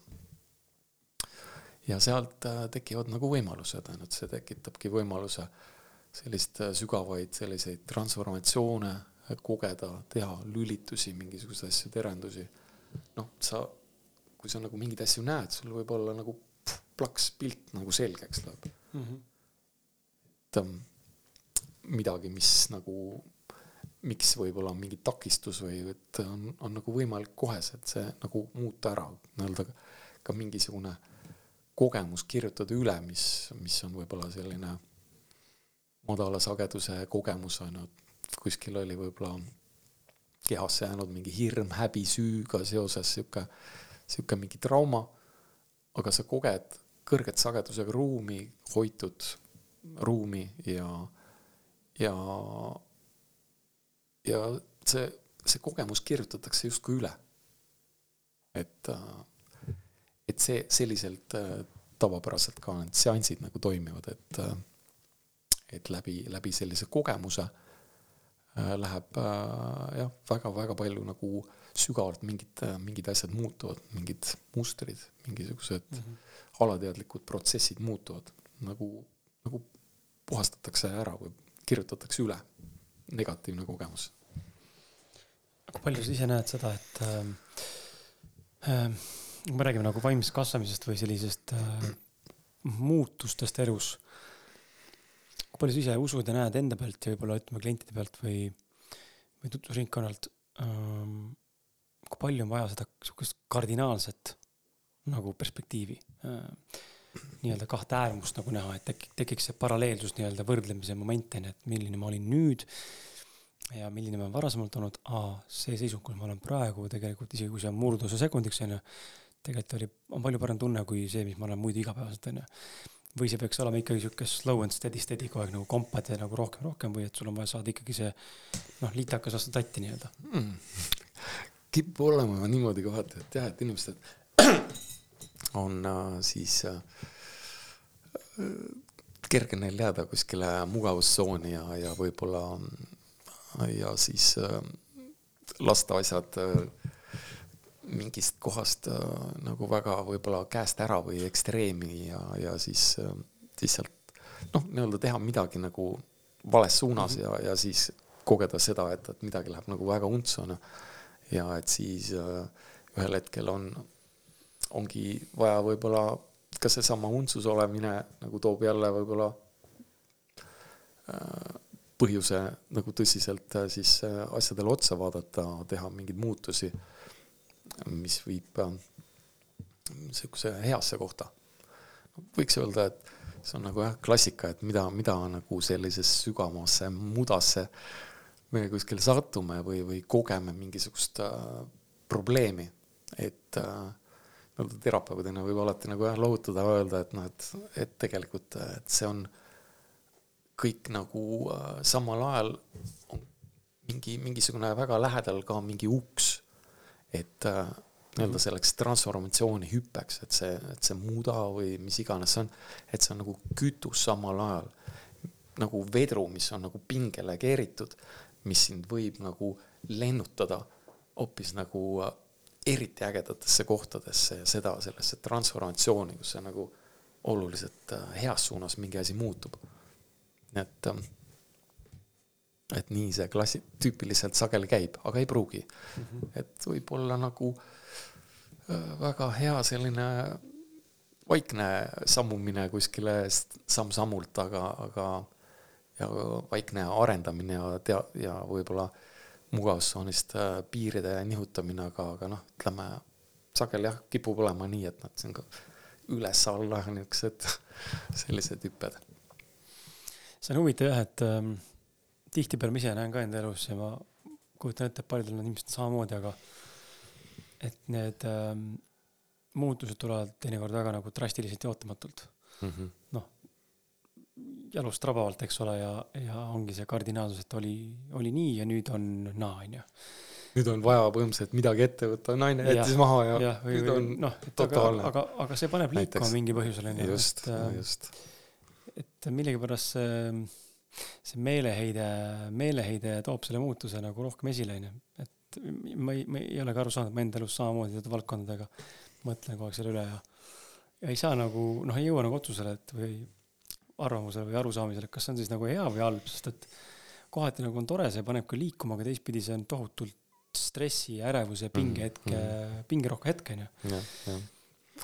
S2: ja sealt äh, tekivad nagu võimalused, ainult see tekitabki võimaluse sellist äh, sügavaid selliseid transformatsioone kogeda, teha lülitusi, mingisuguseid asju, terendusi. noh, sa kui sa nagu mingeid asju näed, sul võib olla nagu pff, plaks pilt nagu selgeks läheb mm. -hmm. et um, midagi, mis nagu, miks võib-olla on mingi takistus või et on, on nagu võimalik koheselt see nagu muuta ära, nii-öelda ka mingisugune kogemus kirjutada üle, mis, mis on võib-olla selline madala sageduse kogemus on ju, kuskil oli võib-olla kehasse jäänud mingi hirm, häbi, süüga seoses sihuke sihuke mingi trauma, aga sa koged kõrget sagedusega ruumi, hoitud ruumi ja, ja, ja see, see kogemus kirjutatakse justkui üle. et, et see selliselt tavapäraselt ka need seansid nagu toimivad, et, et läbi, läbi sellise kogemuse läheb jah, väga-väga palju nagu äh, sügavalt mingid, mingid asjad muutuvad, mingid mustrid, mingisugused mm -hmm. alateadlikud protsessid muutuvad, nagu, nagu puhastatakse ära või kirjutatakse üle negatiivne kogemus.
S1: kui palju sa ise näed seda, et äh, äh, me räägime nagu vaimsest kasvamisest või sellisest äh, muutustest elus. Kui palju sa ise usud ja näed enda pealt ja võib-olla ütleme klientide pealt või, või tutvusringkonnalt ähm, kui palju on vaja seda sihukest kardinaalset nagu perspektiivi äh,. nii-öelda kahte äärmust nagu näha, et tekib, tekiks see paralleelsus nii-öelda võrdlemise moment on ju, et milline ma olin nüüd ja milline ma olen varasemalt olnud, aa, see seisund, kus ma olen praegu tegelikult isegi kui see on murdosa sekundiks on ju, tegelikult oli, on palju parem tunne kui see, mis ma olen muidu igapäevaselt on ju või see peaks olema ikkagi sihuke slow and steady, steady kogu aeg nagu kompad ja nagu rohkem, rohkem või et sul on vaja saada ikkagi see noh, litakas vastu tatti nii-öelda? Mm
S2: kipub olema niimoodi kohati, et jah, et inimesed on äh, siis äh, kerge neil jääda kuskile mugavustsooni ja, ja võib-olla ja siis äh, lasta asjad äh, mingist kohast äh, nagu väga võib-olla käest ära või ekstreemi ja, ja siis äh, lihtsalt noh, nii-öelda teha midagi nagu vales suunas mm -hmm. ja, ja siis kogeda seda, et, et midagi läheb nagu väga untsu, onju ja et siis äh, ühel hetkel on, ongi vaja võib-olla ka seesama untsus olemine nagu toob jälle võib-olla äh, põhjuse nagu tõsiselt äh, siis äh, asjadele otsa vaadata, teha mingeid muutusi, mis viib niisuguse heasse kohta. võiks öelda, et see on nagu jah, klassika, et mida, mida nagu sellisesse sügavasse mudasse me kuskile satume või, või kogeme mingisugust äh, probleemi, et äh, terapeudina võib alati nagu jah, lohutada, öelda, et noh, et, et tegelikult, et see on kõik nagu äh, samal ajal mingi, mingisugune väga lähedal ka mingi uks, et äh, nii-öelda selleks transformatsiooni hüppeks, et see, et see muda või mis iganes see on, et see on nagu kütus samal ajal. nagu vedru, mis on nagu pingele keeritud, mis sind võib nagu lennutada hoopis nagu äh, eriti ägedatesse kohtadesse ja seda sellesse transformatsiooni, kus see nagu oluliselt äh, heas suunas mingi asi muutub. et, ähm, et nii see klassi-, tüüpiliselt sageli käib, aga ei pruugi mm. -hmm. et võib olla nagu äh, väga hea selline vaikne sammumine kuskile samm-sammult, aga, aga ja vaikne arendamine ja tea- ja võib-olla mugavustsoonist äh, piiride nihutamine, aga, aga noh, ütleme sageli jah, kipub olema nii, et nad siin ka üles-alla niisugused sellised hüpped.
S1: see on huvitav jah, et ähm, tihtipeale ma ise näen ka enda elus ja ma kujutan ette, et paljudel on inimestel samamoodi, aga et need ähm, muutused tulevad teinekord väga nagu drastiliselt ja ootamatult mm -hmm.. noh, jalust rabavalt, eks ole, ja, ja ongi see kardinaalsus, et oli, oli nii ja nüüd on naa, onju.
S2: nüüd on vaja põhimõtteliselt midagi ette võtta, naine jättis maha ja, ja või, nüüd on
S1: noh, totaalne. aga, aga, aga see paneb liikuma mingi põhjusel, onju.
S2: just, just.
S1: et millegipärast see, see meeleheide, meeleheide toob selle muutuse nagu rohkem esile, onju. et ma ei, ma ei ole ka aru saanud, ma enda elus samamoodi teatud valdkondadega mõtlen kogu aeg selle üle ja ja ei saa nagu, noh, ei jõua nagu otsusele, et või arvamusele või arusaamisele, et kas see on siis nagu hea või halb, sest et kohati nagu on tore, see paneb ka liikuma, aga teistpidi see on tohutult stressi, ärevuse, pingehetke mm, -hmm. pingerohke hetk on ju.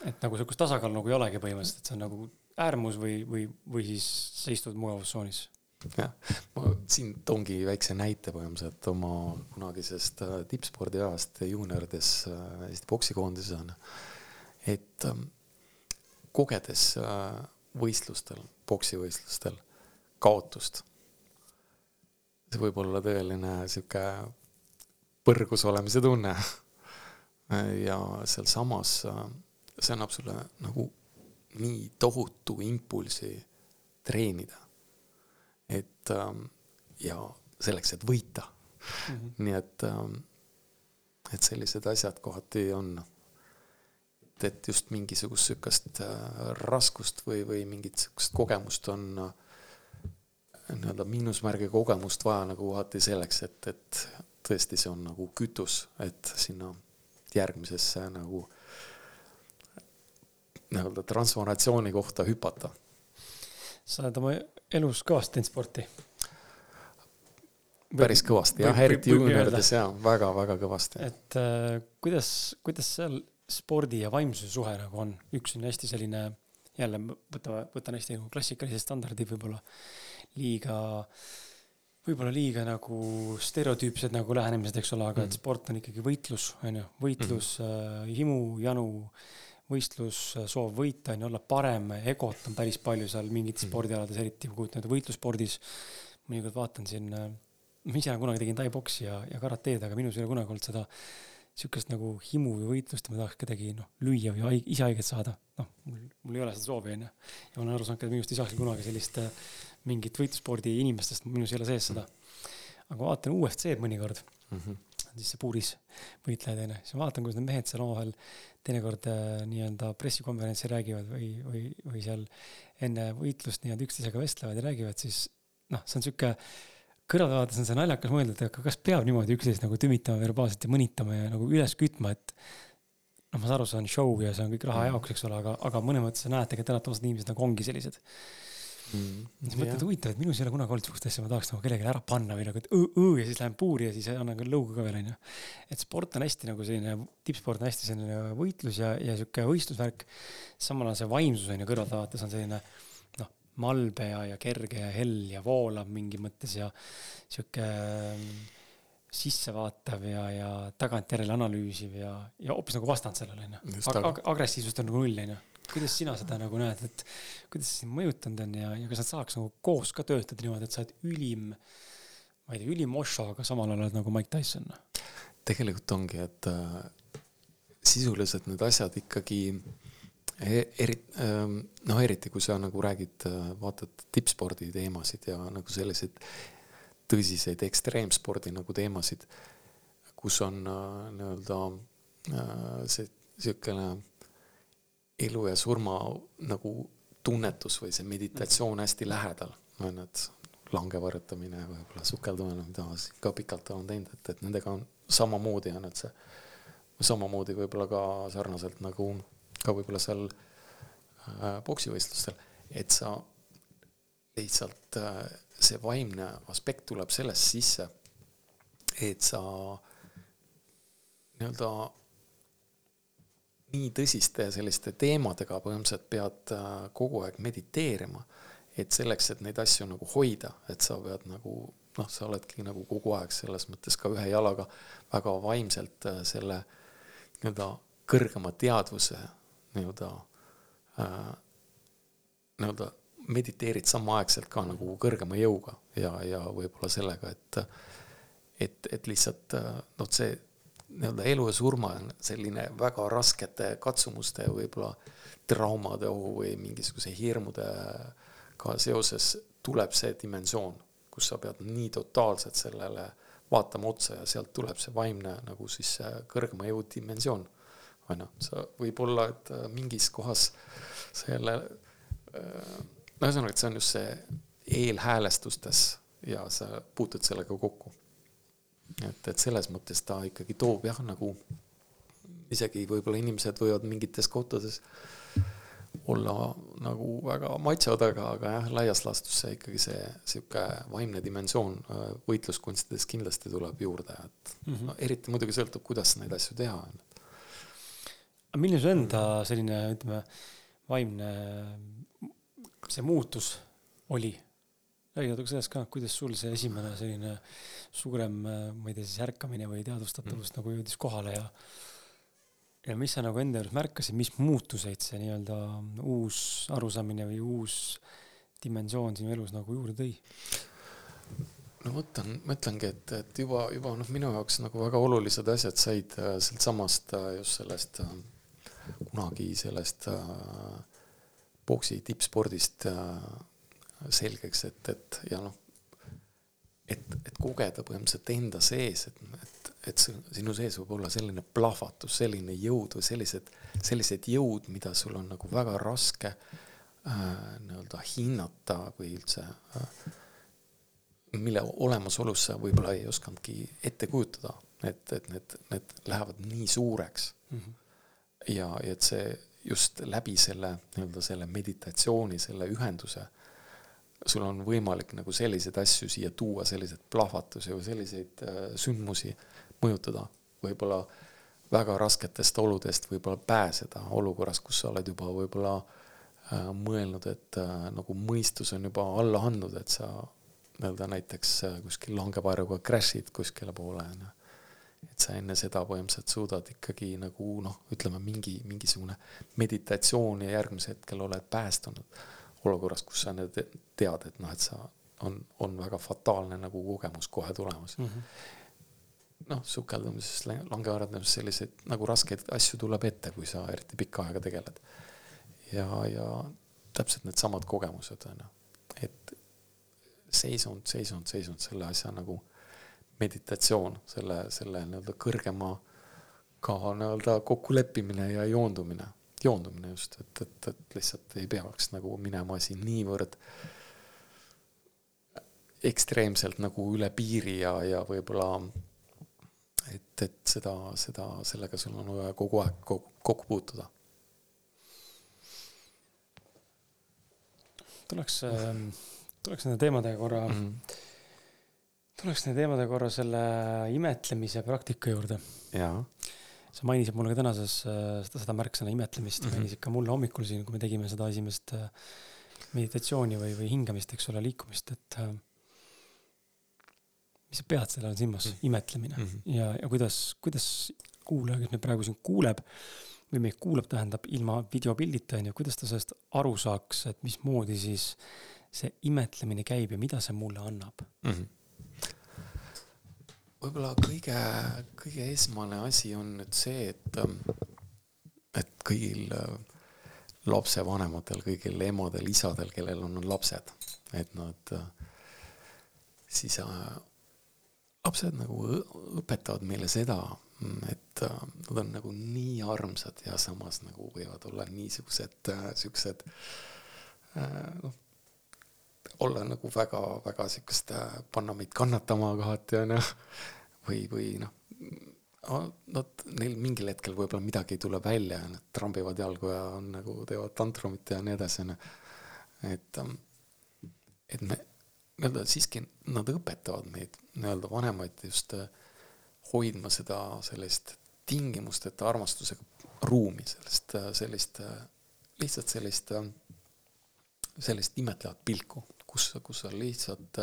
S1: et nagu sihukest tasakaalu nagu ei olegi põhimõtteliselt, et see on nagu äärmus või, või, või siis sa istud mugavustsoonis.
S2: Jah, ma siin toongi väikse näite põhimõtteliselt oma kunagisest äh, tippspordiajast juuniorides äh, Eesti poksikoondises on, et ähm, kogedes äh, võistlustel, poksivõistlustel kaotust. see võib olla tõeline sihuke põrgus olemise tunne. [laughs] ja sealsamas see annab sulle nagu nii tohutu impulsi treenida. Et ja selleks, et võita mm. -hmm. nii et, et sellised asjad kohati on et, et just mingisugust sihukest äh, raskust või, või mingit sihukest kogemust on äh, nii-öelda miinusmärgiga kogemust vaja nagu kohati selleks, et, et tõesti, see on nagu kütus, et sinna järgmisesse nagu nii-öelda transformatsiooni kohta hüpata.
S1: Sa oled oma elus kõvasti teinud sporti?
S2: päris kõvasti jah, eriti juuniorides jaa, väga-väga kõvasti.
S1: et äh, kuidas, kuidas seal spordi ja vaimsuse suhe nagu on, üks on hästi selline, jälle võtame, võtan hästi nagu klassikalised standardid võib-olla liiga, võib-olla liiga nagu stereotüüpsed nagu lähenemised, eks ole, aga mm. et sport on ikkagi võitlus, on ju, võitlus mm., äh, himu, janu, võistlus, soov võita, on ju, olla parem, egot on päris palju seal mingites mm. spordialades, eriti ma kujutan ette võitlusspordis. mõnikord vaatan siin, äh, ma ise kunagi tegin tai-boksi ja, ja karateed, aga minus ei ole kunagi olnud seda sihukest nagu himu või võitlust ja ma tahaks kedagi noh, lüüa või haig, ise haiget saada. noh, mul, mul ei ole seda soovi, onju. ja ma olen aru saanud ka, et minust ei saakski kunagi sellist äh, mingit võitlusspordi inimestest, minus ei ole sees seda. aga vaatan UFC-d mõnikord mm, -hmm. Siis see puuris võitlejad, onju, siis ma vaatan, kuidas need mehed seal omavahel teinekord äh, nii-öelda pressikonverentsil räägivad või, või, või seal enne võitlust nii-öelda üksteisega vestlevad ja räägivad, siis noh, see on sihuke kõrvalt vaadates on see naljakas mõelda, et aga kas peab niimoodi üksteist nagu tümitama verbaalselt ja mõnitama ja nagu üles kütma, et noh, ma saan aru, see on show ja see on kõik raha jaoks, eks ole, aga, aga mõnes mõttes sa näed tegelikult tänapäevased inimesed nagu ongi sellised. Mm,. siis mõtled, huvitav, et minus ei ole kunagi olnud sihukest asja, ma tahaks nagu kellelegi ära panna või nagu, et õ-õ ja siis lähen puuri ja siis annan ka lõuga ka veel, onju. et sport on hästi nagu selline, tippsport on hästi selline võitlus ja, ja sihuke võistlusvärk. samal ajal see vaimsus on ju kõrvalt vaadates on selline noh, malbe ja, ja kerge ja hell ja voolav mingi mõttes ja sihuke sissevaatav ja, ja tagantjärele analüüsiv ja, ja hoopis nagu vastand sellele onju. Ag agressiivsust on nagu null onju. Kuidas sina seda nagu näed, et kuidas see sind mõjutanud on ja, ja kas nad saaks nagu koos ka töötada niimoodi, et sa oled ülim, ma ei tea, ülim Osho, aga samal ajal oled nagu Mike Tyson?
S2: tegelikult ongi, et äh, sisuliselt need asjad ikkagi e-, eri, ähm, noh, eriti kui sa nagu räägid, äh, vaatad tippspordi teemasid ja nagu selliseid tõsiseid ekstreemspordi nagu teemasid, kus on äh, nii-öelda äh, see niisugune elu ja surma nagu tunnetus või see meditatsioon hästi lähedal, on ju, et langevarjutamine, võib-olla sukeldumine, mida ma ka pikalt olen teinud, et, et nendega on samamoodi on, et see samamoodi võib-olla ka sarnaselt nagu ka võib-olla seal äh, poksivõistlustel, et sa lihtsalt äh, see vaimne aspekt tuleb sellest sisse, et sa nii-öelda nii tõsiste selliste teemadega põhimõtteliselt pead äh, kogu aeg mediteerima, et selleks, et neid asju nagu hoida, et sa pead nagu noh, sa oledki nagu kogu aeg selles mõttes ka ühe jalaga väga vaimselt äh, selle nii-öelda kõrgema teadvuse nii-öelda äh, nii-öelda mediteerid samaaegselt ka nagu kõrgema jõuga ja, ja võib-olla sellega, et et, et lihtsalt noh, see nii-öelda elu ja surma on selline väga raskete katsumuste, võib-olla traumade ohu või mingisuguse hirmudega seoses tuleb see dimensioon, kus sa pead nii totaalselt sellele vaatama otsa ja sealt tuleb see vaimne nagu siis kõrgema jõu dimensioon. on ju, sa võib-olla, et mingis kohas selle äh, no ühesõnaga, et see on just see eelhäälestustes ja sa puutud sellega kokku. Et, et selles mõttes ta ikkagi toob jah, nagu isegi võib-olla inimesed võivad mingites kohtades olla nagu väga machod, aga, aga jah, laias laastus see ikkagi see sihuke vaimne dimensioon äh, võitluskunstides kindlasti tuleb juurde, et mm -hmm. no, eriti muidugi sõltub, kuidas neid asju teha.
S1: aga milline su enda selline, ütleme, vaimne see muutus oli? Räägi natuke sellest ka, kuidas sul see esimene selline suurem, ma ei tea siis ärkamine või teadvustatavus mm. nagu jõudis kohale ja ja mis sa nagu enda juures märkasid, mis muutuseid see nii-öelda uus arusaamine või uus dimensioon sinu elus nagu juurde tõi?
S2: no mõtlen, mõtlengi, et, et juba, juba noh, minu jaoks nagu väga olulised asjad said äh, sealt samast äh, just sellest äh, kunagi sellest äh, boksi tippspordist äh, selgeks, et, et ja noh, et, et kogeda põhimõtteliselt enda sees, et, et, et sinu sees võib olla selline plahvatus, selline jõud või sellised, sellised jõud, mida sul on nagu väga raske äh, nii-öelda hinnata või üldse äh, mille olemasolus sa võib-olla ei osanudki ette kujutada, et, et need, need lähevad nii suureks mm. -hmm. ja, ja et see just läbi selle nii-öelda selle meditatsiooni, selle ühenduse, sul on võimalik nagu selliseid asju siia tuua, selliseid plahvatusi või selliseid äh, sündmusi mõjutada, võib-olla väga rasketest oludest võib-olla pääseda olukorras, kus sa oled juba võib-olla äh, mõelnud, et äh, nagu mõistus on juba alla andnud, et sa nii-öelda näiteks kuskil langevarjuga crash'id kuskile poole, onju et sa enne seda põhimõtteliselt suudad ikkagi nagu noh, ütleme mingi, mingisugune meditatsioon ja järgmisel hetkel oled päästunud olukorras, kus sa nüüd tead, et noh, et sa on, on väga fataalne nagu kogemus kohe tulemas mm. -hmm. noh, sukeldumises, langeharjutamises selliseid nagu raskeid asju tuleb ette, kui sa eriti pikka aega tegeled. ja, ja täpselt needsamad kogemused on ju, et seisund, seisund, seisund selle asja nagu meditatsioon, selle, selle nii-öelda kõrgema ka nii-öelda kokkuleppimine ja joondumine, joondumine just, et, et, et lihtsalt ei peaks nagu minema siin niivõrd ekstreemselt nagu üle piiri ja, ja võib-olla et, et seda, seda, sellega sul on vaja kogu aeg kokku puutuda.
S1: tuleks, ähm, tuleks nende teemadega korra mm, -hmm. tuleks nende teemadega korra selle imetlemise praktika juurde.
S2: jaa.
S1: Sa mainisid mulle ka tänases äh, seda, seda märksõna imetlemist mm, -hmm. mainisid ka mulle hommikul siin, kui me tegime seda esimest äh, meditatsiooni või, või hingamist, eks ole, liikumist, et äh, mis sa pead selle all silmas mm, -hmm. imetlemine mm -hmm. ja, ja kuidas, kuidas kuulaja, kes meid praegu siin kuuleb või meid kuulab, tähendab ilma videopildita onju, kuidas ta sellest aru saaks, et mismoodi siis see imetlemine käib ja mida see mulle annab mm? -hmm
S2: võib-olla kõige, kõige esmane asi on nüüd see, et, et kõigil lapsevanematel, kõigil emadel, isadel, kellel on lapsed, et nad siis lapsed nagu õpetavad meile seda, et äh, nad on nagu nii armsad ja samas nagu võivad olla niisugused, äh, siuksed äh, noh, olla nagu väga-väga siukest, panna meid kannatama kohati onju. või, või noh, nad, neil mingil hetkel võib-olla midagi ei tule välja ja nad trambivad jalgu ja on nagu teevad tantrumit ja nii edasi onju. et, ähm, et me nii-öelda siiski nad õpetavad meid nii-öelda vanemaid just äh, hoidma seda sellist tingimusteta armastusega ruumi, sellest, äh, sellist, äh, lihtsalt sellist, sellist imetlevat pilku, kus, kus sa lihtsalt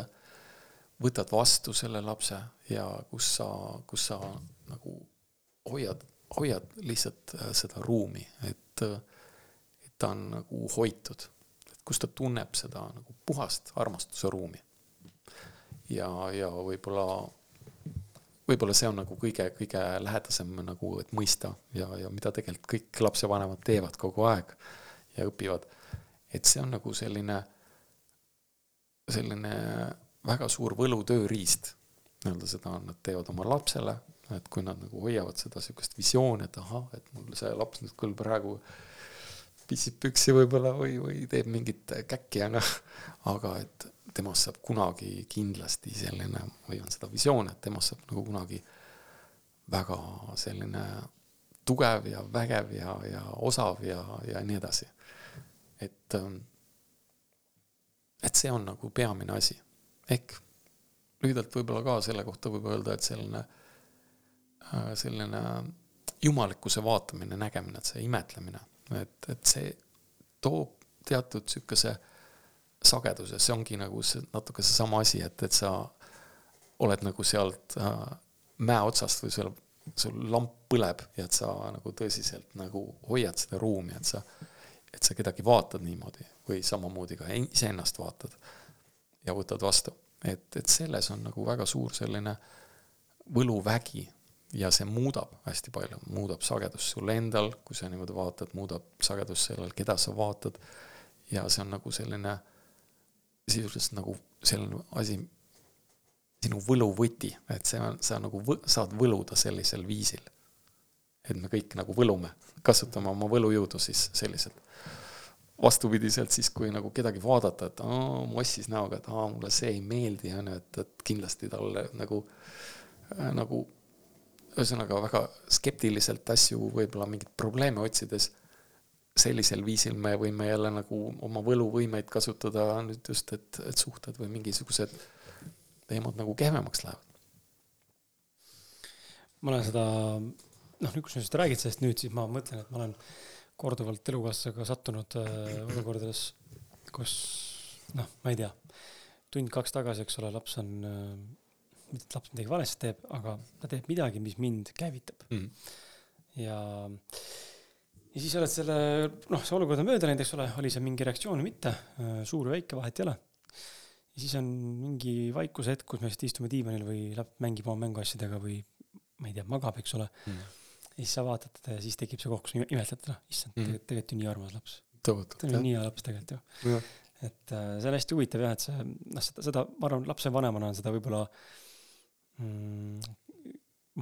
S2: võtad vastu selle lapse ja kus sa, kus sa nagu hoiad, hoiad lihtsalt seda ruumi, et, et ta on nagu hoitud kus ta tunneb seda nagu puhast armastuse ruumi. ja, ja võib-olla, võib-olla see on nagu kõige-kõige lähedasem nagu, et mõista ja, ja mida tegelikult kõik lapsevanemad teevad kogu aeg ja õpivad. et see on nagu selline, selline väga suur võlutööriist. nii-öelda seda nad teevad oma lapsele, et kui nad nagu hoiavad seda sihukest visiooni, et ahah, et mul see laps nüüd küll praegu pissib püksi võib-olla või, või teeb mingit käkki, onju. aga et temast saab kunagi kindlasti selline või on seda visiooni, et temast saab nagu kunagi väga selline tugev ja vägev ja, ja osav ja, ja nii edasi. et, ähm, et see on nagu peamine asi. ehk lühidalt võib-olla ka selle kohta võib öelda, et selline, äh, selline jumalikkuse vaatamine, nägemine, et see imetlemine et, et see toob teatud sihukese sageduse, see ongi nagu see natuke seesama asi, et, et sa oled nagu sealt äh, mäe otsast või seal sul lamp põleb ja et sa nagu tõsiselt nagu hoiad seda ruumi, et sa, et sa kedagi vaatad niimoodi või samamoodi ka iseennast vaatad ja võtad vastu. et, et selles on nagu väga suur selline võluvägi ja see muudab hästi palju, muudab sagedust sul endal, kui sa niimoodi vaatad, muudab sagedust sellel, keda sa vaatad. ja see on nagu selline, sisuliselt nagu selline asi, sinu võluvõti, et see on, sa nagu võ, saad võluda sellisel viisil. et me kõik nagu võlume, kasutame oma võlujõudu siis selliselt. Vastupidiselt siis, kui nagu kedagi vaadata, et aa, mossis näoga, et aa, mulle see ei meeldi, on ju, et, et kindlasti talle nagu äh,, nagu ühesõnaga väga skeptiliselt asju võib-olla mingeid probleeme otsides. sellisel viisil me võime jälle nagu oma võluvõimeid kasutada nüüd just, et, et suhted või mingisugused teemad nagu kehvemaks lähevad.
S1: ma olen seda, noh nüüd, kui sa just räägid sellest nüüd, siis ma mõtlen, et ma olen korduvalt elukaaslasega sattunud äh, olukordades, kus noh, ma ei tea, tund-kaks tagasi, eks ole, laps on äh, mitte et laps midagi valesti teeb, aga ta teeb midagi, mis mind käivitab mm. -hmm. ja, ja siis oled selle, noh, see olukord on mööda läinud, eks ole, oli see mingi reaktsioon või mitte, suur või väike, vahet ei ole. ja siis on mingi vaikuse hetk, kus me lihtsalt istume diivanil või laps mängib oma mänguasjadega või ma ei tea, magab, eks ole mm. -hmm. Ja siis sa vaatad teda ja siis tekib see koht, kus imetled, noh, issand mm, tegelikult, tegelikult ju nii armas laps. ta on nii hea laps tegelikult ju. et äh, see on hästi huvitav jah, et see, noh, seda, seda, ma arvan, lapsevanemana on seda võib-olla mm,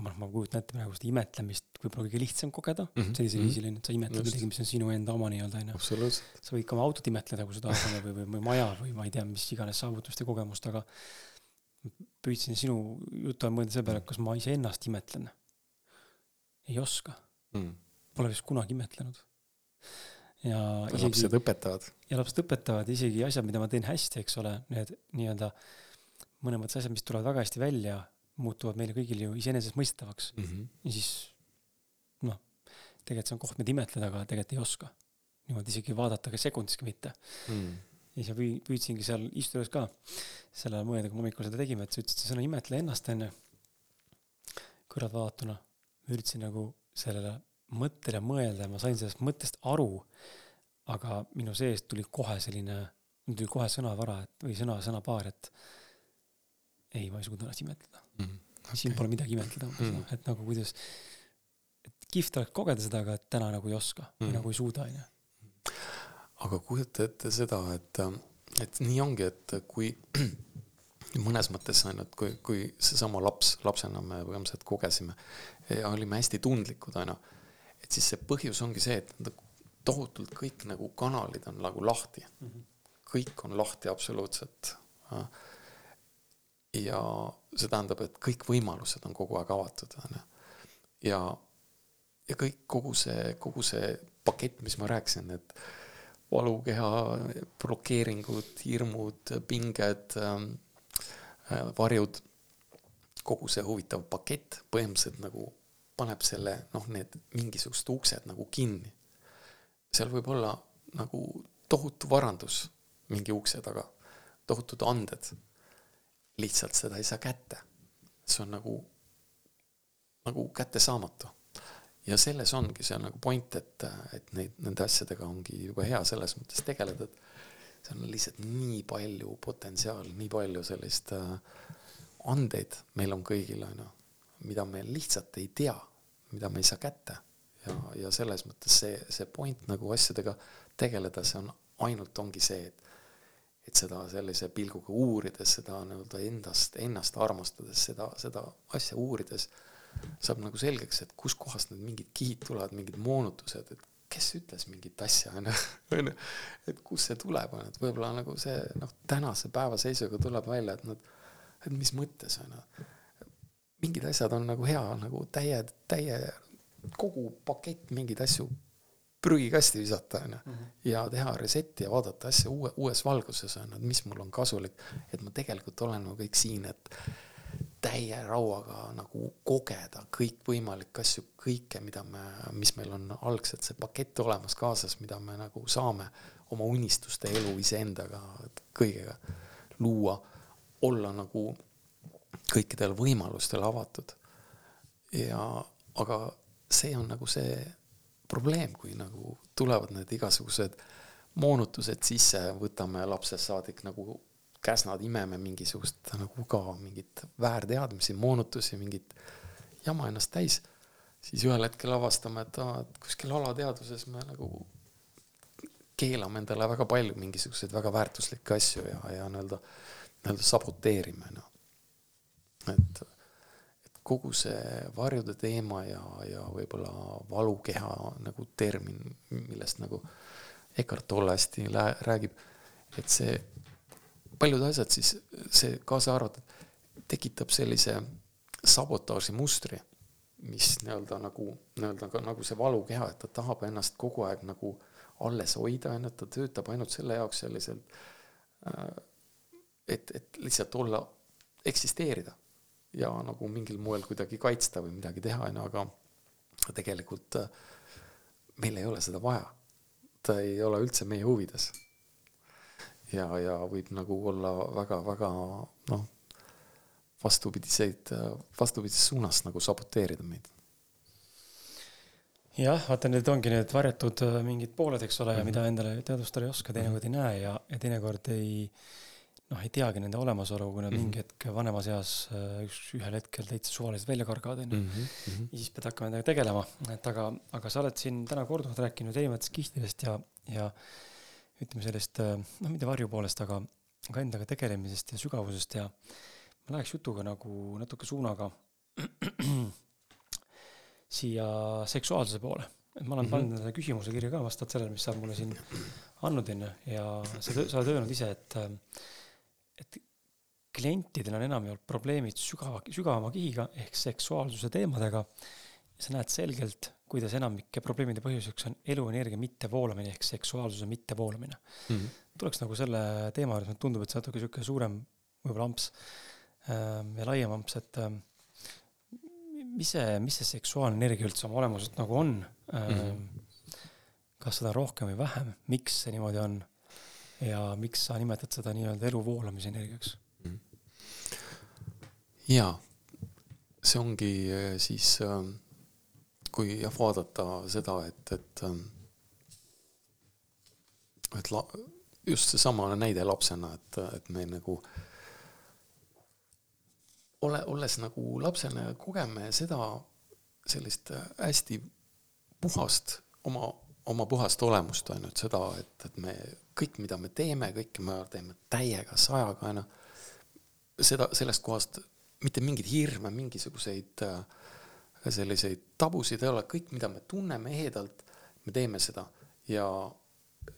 S1: ma, ma kujutan ette praegu seda imetlemist võib-olla kõige lihtsam kogeda mm -hmm. sellisel mm -hmm. viisil, onju, et sa imetled midagi, mis on sinu enda oma nii-öelda, onju. sa võid ka oma autot imetleda, kui sa tahad, või, või, või maja või ma ei tea, mis iganes saavutust ja kogemust, aga püüdsin sinu jutu ajal mõelda selle peale, kas ma iseennast imetlen. Ei oska mm.. Pole vist kunagi imetlenud. ja
S2: isegi lapsed õpetavad.
S1: ja lapsed õpetavad isegi asjad, mida ma teen hästi, eks ole, need nii-öelda mõnes mõttes asjad, mis tulevad väga hästi välja, muutuvad meile kõigile ju iseenesestmõistetavaks mm. -hmm. ja siis noh, tegelikult see on koht, mida imetleda, aga tegelikult ei oska. niimoodi isegi vaadata ka sekundiski mitte mm. ja siis ma püü-, püüdsingi seal istudes ka sel ajal mõelda, kui me hommikul seda tegime, et sa ütlesid sõna imetle ennast onju. kõrvaltvaatatuna ma üritasin nagu sellele mõttele mõelda ja ma sain sellest mõttest aru. aga minu seest tuli kohe selline, tuli kohe sõnavara, et või sõna, sõnapaar, et ei, ma ei suuda ennast imetleda mm. -hmm. Okay. siin pole midagi imetleda umbes mm, -hmm. et nagu kuidas, et kihvt oleks kogeda seda, aga täna nagu ei oska mm -hmm. või nagu ei suuda, onju.
S2: aga kujuta ette seda, et, et nii ongi, et kui mõnes mõttes et kui, kui seesama laps, lapsena me põhimõtteliselt kogesime ja olime hästi tundlikud, on ju, et siis see põhjus ongi see, et tohutult kõik nagu kanalid on nagu lahti. -hmm. kõik on lahti absoluutselt ja see tähendab, et kõik võimalused on kogu aeg avatud, on ju. ja, ja kõik, kogu see, kogu see pakett, mis ma rääkisin, et valukeha, blokeeringud, hirmud, pinged ähm,, varjud, kogu see huvitav pakett põhimõtteliselt nagu paneb selle, noh, need mingisugused uksed nagu kinni. seal võib olla nagu tohutu varandus mingi ukse taga, tohutud anded lihtsalt seda ei saa kätte. see on nagu, nagu kättesaamatu. ja selles ongi see nagu point, et, et neid, nende asjadega ongi juba hea selles mõttes tegeleda, et seal on lihtsalt nii palju potentsiaali, nii palju sellist äh, andeid meil on kõigil, on ju, mida me lihtsalt ei tea, mida me ei saa kätte. ja, ja selles mõttes see, see point nagu asjadega tegeleda, see on ainult ongi see, et et seda sellise pilguga uurides, seda nii-öelda endast, ennast armastades, seda, seda asja uurides, saab nagu selgeks, et kuskohast need mingid kihid tulevad, mingid moonutused, et kes ütles mingit asja, onju, [laughs] onju, et kust see tuleb, on ju, et võib-olla nagu see noh, tänase päeva seisuga tuleb välja, et nad, et mis mõttes, onju. mingid asjad on nagu hea nagu täie, täie, kogu pakett mingeid asju prügikasti visata, onju. Mhm. ja teha reset'i ja vaadata asja uue, uues valguses, onju, et mis mul on kasulik. et ma tegelikult olen nagu kõik siin, et täie rauaga nagu kogeda kõikvõimalikke asju, kõike, mida me, mis meil on algselt see pakett olemas kaasas, mida me nagu saame oma unistuste elu iseendaga, kõigega luua, olla nagu kõikidel võimalustel avatud. ja, aga see on nagu see probleem, kui nagu tulevad need igasugused moonutused sisse, võtame lapsest saadik nagu käsnad, imeme mingisugust nagu ka mingit väärteadmisi, moonutusi, mingit jama ennast täis, siis ühel hetkel avastame, et aa, et kuskil alateadvuses me nagu keelame endale väga palju mingisuguseid väga väärtuslikke asju ja, ja nii-öelda, nii-öelda saboteerime, noh. et kogu see varjude teema ja, ja võib-olla valukeha nagu termin, millest nagu Eckart Tolle hästi räägib, et see, paljud asjad siis, see kaasa arvatud, tekitab sellise sabotaaži mustri, mis nii-öelda nagu, nii-öelda ka nagu see valukeha, et ta tahab ennast kogu aeg nagu alles hoida, on ju, et ta töötab ainult selle jaoks selliselt, äh, et, et lihtsalt olla, eksisteerida ja nagu mingil moel kuidagi kaitsta või midagi teha, on ju, aga tegelikult äh, meil ei ole seda vaja. ta ei ole üldse meie huvides. Ja, ja võib nagu olla väga-väga noh, vastupidiseid, vastupidises suunas nagu saboteerida meid
S1: jah, vaata need ongi need varjatud äh, mingid pooled, eks ole mm, -hmm. mida endale teadvustada ei oska, teinekord ei näe ja, ja teinekord ei noh, ei teagi nende olemasolu, kui nad mm -hmm. mingi hetk vanemas eas äh, üks, ühel hetkel täitsa suvaliselt välja kargavad, onju. Mhm, mhm. ja siis pead hakkama nendega tegelema, et aga, aga sa oled siin täna korduvalt rääkinud erinevatest kihtidest ja, ja ütleme sellest, äh, noh, mitte varju poolest, aga ka endaga tegelemisest ja sügavusest ja ma läheks jutuga nagu natuke suunaga [clears throat] siia seksuaalsuse poole. et ma olen mm -hmm. pannud endale küsimuse kirja ka vastavalt sellele, mis sa mulle siin andnud, onju, ja sa, sa oled öelnud ise, et äh, et klientidel on enamjaolt probleemid sügava, sügavama kihiga ehk seksuaalsuse teemadega. sa näed selgelt kuidas enamike probleemide põhjuseks on eluenergia mittevoolamine ehk seksuaalsuse mittevoolamine mm. -hmm. tuleks nagu selle teema juures, mulle tundub, et see natuke sihuke suurem võib-olla amps ähm, ja laiem amps, et ähm, mis see, mis see seksuaalne energia üldse oma olemuselt nagu on mm? -hmm. kas seda rohkem või vähem, miks see niimoodi on? ja miks sa nimetad seda nii-öelda elu voolamise energiaks mm?
S2: -hmm. jaa, see ongi äh, siis äh, kui jah, vaadata seda, et, et ähm, et la-, just seesama näide lapsena, et, et me nagu ole, olles nagu lapsena kogeme seda sellist hästi puhast oma, oma puhast olemust, et seda, et, et me kõik, mida me teeme, kõike me teeme täiega, sajaga, on ju, seda, sellest kohast mitte mingeid hirme, mingisuguseid äh, selliseid tabusid ei ole, kõik, mida me tunneme ehedalt, me teeme seda. Ja,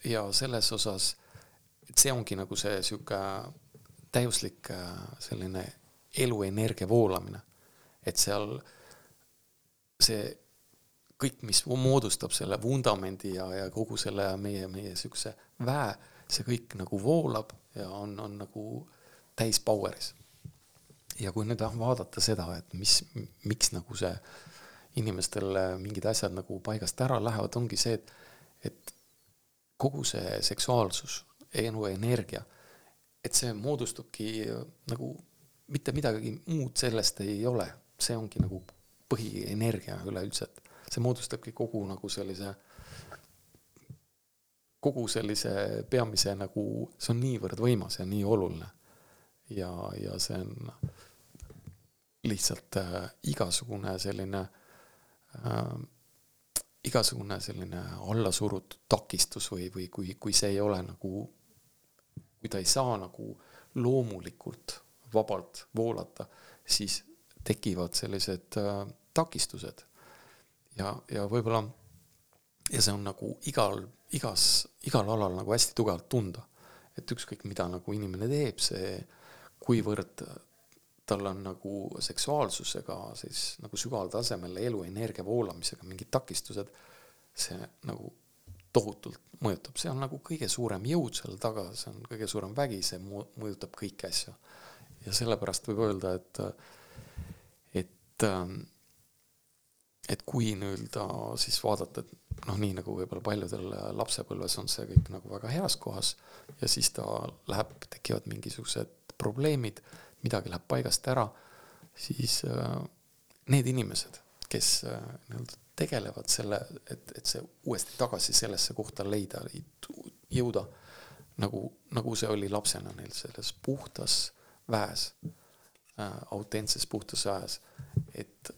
S2: ja selles osas, et see ongi nagu see sihuke täiuslik äh, selline eluenergia voolamine. et seal see kõik, mis moodustab selle vundamendi ja, ja kogu selle meie, meie siukse väe, see kõik nagu voolab ja on, on nagu täis power'is ja kui nüüd vaadata seda, et mis, miks nagu see inimestel mingid asjad nagu paigast ära lähevad, ongi see, et, et kogu see seksuaalsus, elu energia, et see moodustubki nagu mitte midagi muud sellest ei ole, see ongi nagu põhienergia üleüldse, et see moodustabki kogu nagu sellise, kogu sellise peamise nagu, see on niivõrd võimas ja nii oluline. ja, ja see on lihtsalt äh, igasugune selline äh, igasugune selline allasurutud takistus või, või kui, kui see ei ole nagu, kui ta ei saa nagu loomulikult vabalt voolata, siis tekivad sellised äh, takistused. ja, ja võib-olla, ja see on nagu igal, igas, igal alal nagu hästi tugevalt tunda. et ükskõik, mida nagu inimene teeb, see, kuivõrd tal on nagu seksuaalsusega siis nagu sügaval tasemel elu energia voolamisega mingid takistused, see nagu tohutult mõjutab, see on nagu kõige suurem jõud seal taga, see on kõige suurem vägi, see mõjutab kõiki asju. ja sellepärast võib öelda, et, et, et kui nii-öelda siis vaadata, et noh, nii nagu võib-olla paljudel lapsepõlves on see kõik nagu väga heas kohas ja siis ta läheb, tekivad mingisugused probleemid midagi läheb paigast ära, siis äh, need inimesed, kes äh, nii-öelda tegelevad selle, et, et see uuesti tagasi sellesse kohta leida, jõuda, nagu, nagu see oli lapsena neil selles puhtas väes äh,, autentses puhtas väes, et,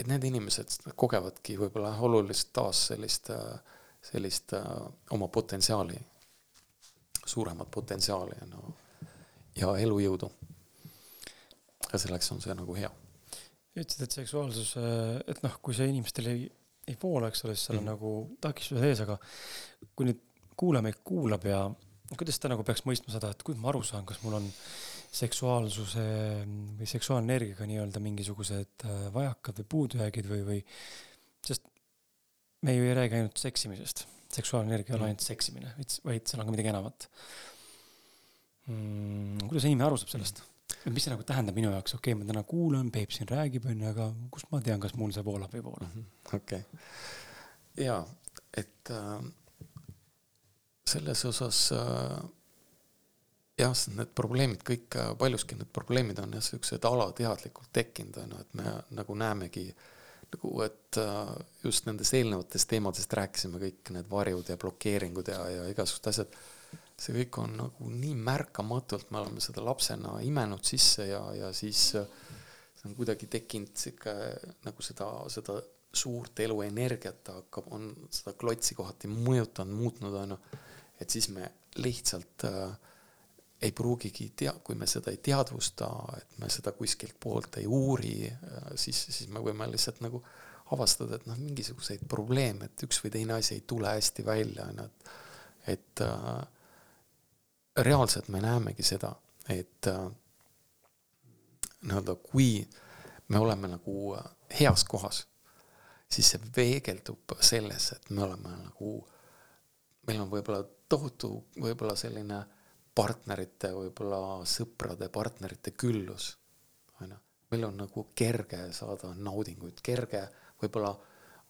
S2: et need inimesed kogevadki võib-olla olulist taas sellist, sellist äh, oma potentsiaali, suuremat potentsiaali no, ja elujõudu ja selleks on see nagu hea.
S1: ütlesid, et seksuaalsus, et noh, kui see inimestel ei, ei voola, eks ole, siis seal on mm. nagu takistuse ees, aga kui nüüd kuulaja meid kuulab ja kuidas ta nagu peaks mõistma seda, et kuidas ma aru saan, kas mul on seksuaalsuse või seksuaalenergiaga nii-öelda mingisugused äh, vajakad või puudujäägid või, või sest me ju ei räägi ainult seksimisest, seksuaalenergia ei ole mm. ainult seksimine, vaid seal on ka midagi enamat mm,. kuidas inimene aru saab sellest? Mis see nagu tähendab minu jaoks, okei okay,, ma täna kuulan, Peep siin räägib, onju, aga kust ma tean, kas mul see voolab või ei voola?
S2: Okei okay., jaa, et äh, selles osas äh, jah, need probleemid kõik, äh, paljuski need probleemid on jah, siuksed alateadlikult tekkinud, on ju, et me nagu näemegi nagu, et äh, just nendest eelnevatest teemadest rääkisime, kõik need varjud ja blokeeringud ja, ja igasugused asjad see kõik on nagu nii märkamatult, me oleme seda lapsena imenud sisse ja, ja siis äh, see on kuidagi tekkinud sihuke nagu seda, seda suurt eluenergiat hakkab, on seda klotsi kohati mõjutanud, muutnud, on ju. et siis me lihtsalt äh, ei pruugigi tea-, kui me seda ei teadvusta, et me seda kuskilt poolt ei uuri äh,, siis, siis me võime lihtsalt nagu avastada, et noh, mingisuguseid probleeme, et üks või teine asi ei tule hästi välja, on ju, et, et äh, reaalselt me näemegi seda, et äh, nii-öelda kui me oleme nagu äh, heas kohas, siis see peegeldub selles, et me oleme nagu, meil on võib-olla tohutu võib-olla selline partnerite, võib-olla sõprade, partnerite küllus, on ju. meil on nagu kerge saada naudinguid, kerge võib-olla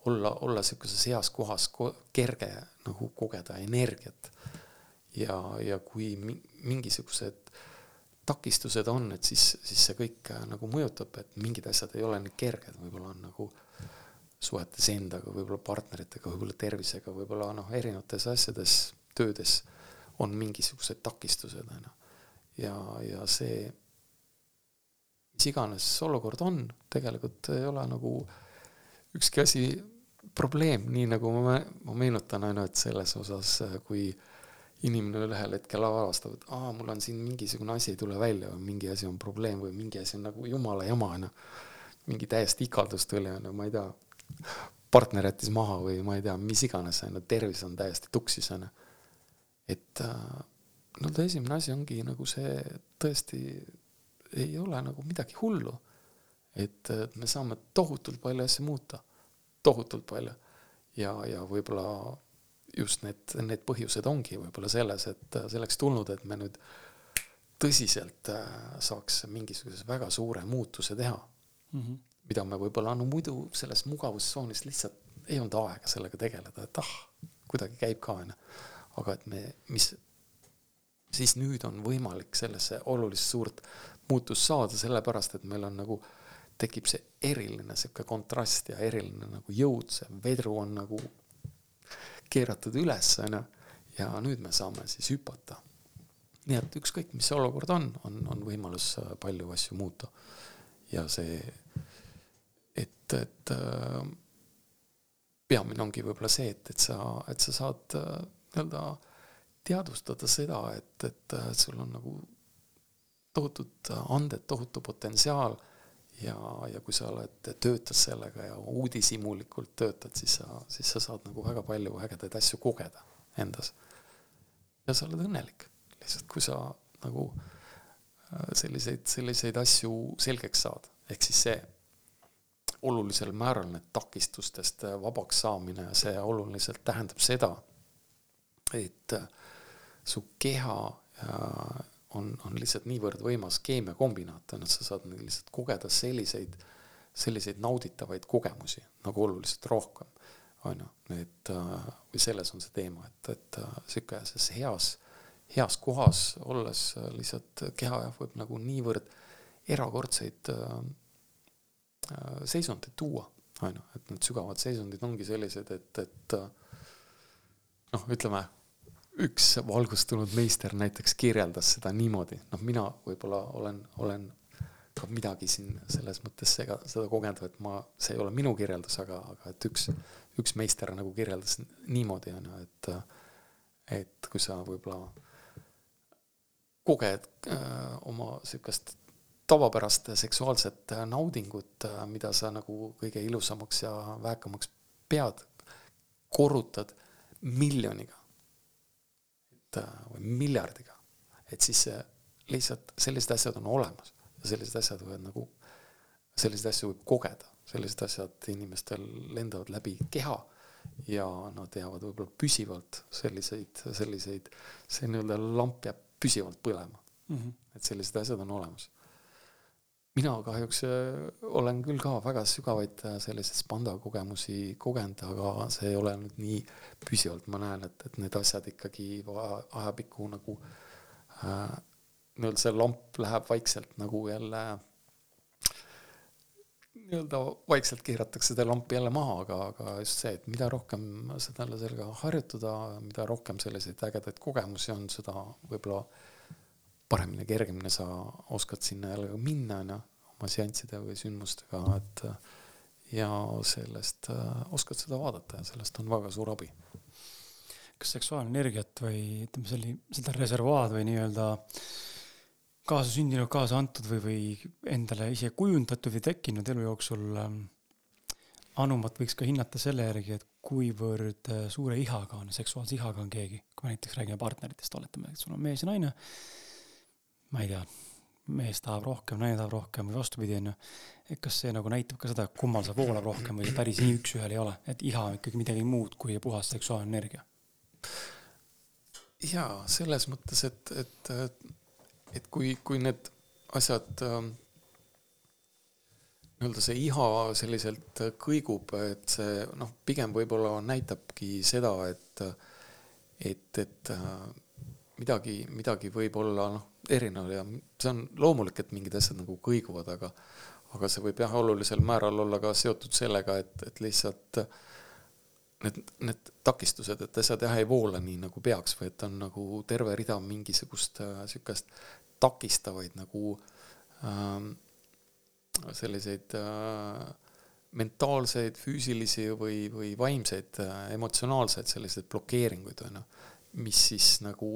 S2: olla, olla niisuguses heas kohas, kerge nagu kogeda energiat. Ja, ja kui mingisugused takistused on, et siis, siis see kõik äh, nagu mõjutab, et mingid asjad ei ole nii kerged, võib-olla on nagu suhetes endaga, võib-olla partneritega, võib-olla tervisega, võib-olla noh, erinevates asjades, töödes on mingisugused takistused, on ju. ja, ja see, mis iganes olukord on, tegelikult ei ole nagu ükski asi probleem, nii nagu ma, ma meenutan ainult selles osas, kui inimene ühel hetkel avastab, et aa, mul on siin mingisugune asi ei tule välja või mingi asi on probleem või mingi asi on nagu jumala jama, on ju. mingi täiesti ikaldus tuli, on ju, ma ei tea, partner jättis maha või ma ei tea, mis iganes, on ju, tervis on täiesti tuksis, on ju. et äh, no ta esimene asi ongi nagu see, tõesti ei ole nagu midagi hullu. et me saame tohutult palju asju muuta, tohutult palju ja, ja võib-olla just need, need põhjused ongi võib-olla selles, et selleks tulnud, et me nüüd tõsiselt äh, saaks mingisuguse väga suure muutuse teha mm. -hmm. mida me võib-olla no muidu selles mugavustsoonis lihtsalt ei olnud aega sellega tegeleda, et ah, kuidagi käib ka onju. aga et me, mis siis nüüd on võimalik sellesse olulist suurt muutust saada, sellepärast et meil on nagu tekib see eriline sihuke kontrast ja eriline nagu jõud, see vedru on nagu keeratud üles, on ju, ja nüüd me saame siis hüpata. nii et ükskõik, mis see olukord on, on, on võimalus äh, palju asju muuta. ja see, et, et äh, peamine ongi võib-olla see, et, et sa, et sa saad äh, nii-öelda teadvustada seda, et, et, sul on nagu tohutud anded, tohutu potentsiaal ja, ja kui sa oled, töötad sellega ja uudishimulikult töötad, siis sa, siis sa saad nagu väga palju ägedaid asju kogeda endas. ja sa oled õnnelik, lihtsalt kui sa nagu äh, selliseid, selliseid asju selgeks saad, ehk siis see olulisel määral need takistustest vabaks saamine, see oluliselt tähendab seda, et äh, su keha äh, on, on lihtsalt niivõrd võimas keemiakombinaat, on, et sa saad lihtsalt kogeda selliseid, selliseid nauditavaid kogemusi nagu oluliselt rohkem, on ju, et äh, või selles on see teema, et, et äh, sihukeses heas, heas kohas olles äh, lihtsalt keha jah, võib nagu niivõrd erakordseid seisundeid tuua, on ju, et need sügavad seisundid ongi sellised, et, et noh, ütleme üks valgustunud meister näiteks kirjeldas seda niimoodi, noh, mina võib-olla olen, olen ka midagi siin selles mõttes sega, seda kogenud, et ma, see ei ole minu kirjeldus, aga, aga et üks, üks meister nagu kirjeldas niimoodi, on ju, et, et kui sa võib-olla koged äh, oma sihukest tavapärast seksuaalset naudingut, mida sa nagu kõige ilusamaks ja väekamaks pead, korrutad miljoniga Äh, või miljardiga, et siis lihtsalt sellised asjad on olemas ja sellised asjad võivad nagu, selliseid asju võib kogeda, sellised asjad inimestel lendavad läbi keha ja nad jäävad võib-olla püsivalt selliseid, selliseid, see nii-öelda lamp jääb püsivalt põlema mm. -hmm. et sellised asjad on olemas mina kahjuks äh, olen küll ka väga sügavaid äh, selliseid spanda kogemusi kogenud, aga see ei ole nüüd nii püsivalt, ma näen, et, et need asjad ikkagi ajapikku nagu äh, nii-öelda see lamp läheb vaikselt nagu jälle nii-öelda vaikselt keeratakse seda lampi jälle maha, aga, aga just see, et mida rohkem seda sellega harjutada, mida rohkem selliseid ägedaid kogemusi on, seda võib-olla paremini, kergemini sa oskad sinna jälle minna, on ju, oma seansside või sündmustega, et ja sellest oskad seda vaadata ja sellest on väga suur abi.
S1: kas seksuaalenergiat või ütleme, selli-, seda reservuaad või nii-öelda kaasasündinud, kaasa antud või, või endale ise kujundatud või tekkinud elu jooksul ähm, anumat võiks ka hinnata selle järgi, et kuivõrd äh, suure ihaga on, seksuaalse ihaga on keegi, kui me näiteks räägime partneritest, oletame, et sul on mees ja naine ma ei tea, mees tahab rohkem, naine tahab rohkem või vastupidi, onju. et kas see nagu näitab ka seda, kummal see voolab rohkem või see päris nii üks-ühele ei ole, et iha on ikkagi midagi muud kui puhas seksuaalenergia?
S2: jaa, selles mõttes, et, et, et kui, kui need asjad ähm, nii-öelda see iha selliselt kõigub, et see noh, pigem võib-olla näitabki seda, et, et, et äh, midagi, midagi võib olla noh, erinev ja see on loomulik, et mingid asjad nagu kõiguvad, aga aga see võib jah, olulisel määral olla ka seotud sellega, et, et lihtsalt need, need takistused, et asjad jah, ei voola nii, nagu peaks või et on nagu terve rida mingisugust äh, sihukest takistavaid nagu äh, selliseid äh, mentaalseid, füüsilisi või, või vaimseid äh,, emotsionaalseid selliseid blokeeringuid, on ju, mis siis nagu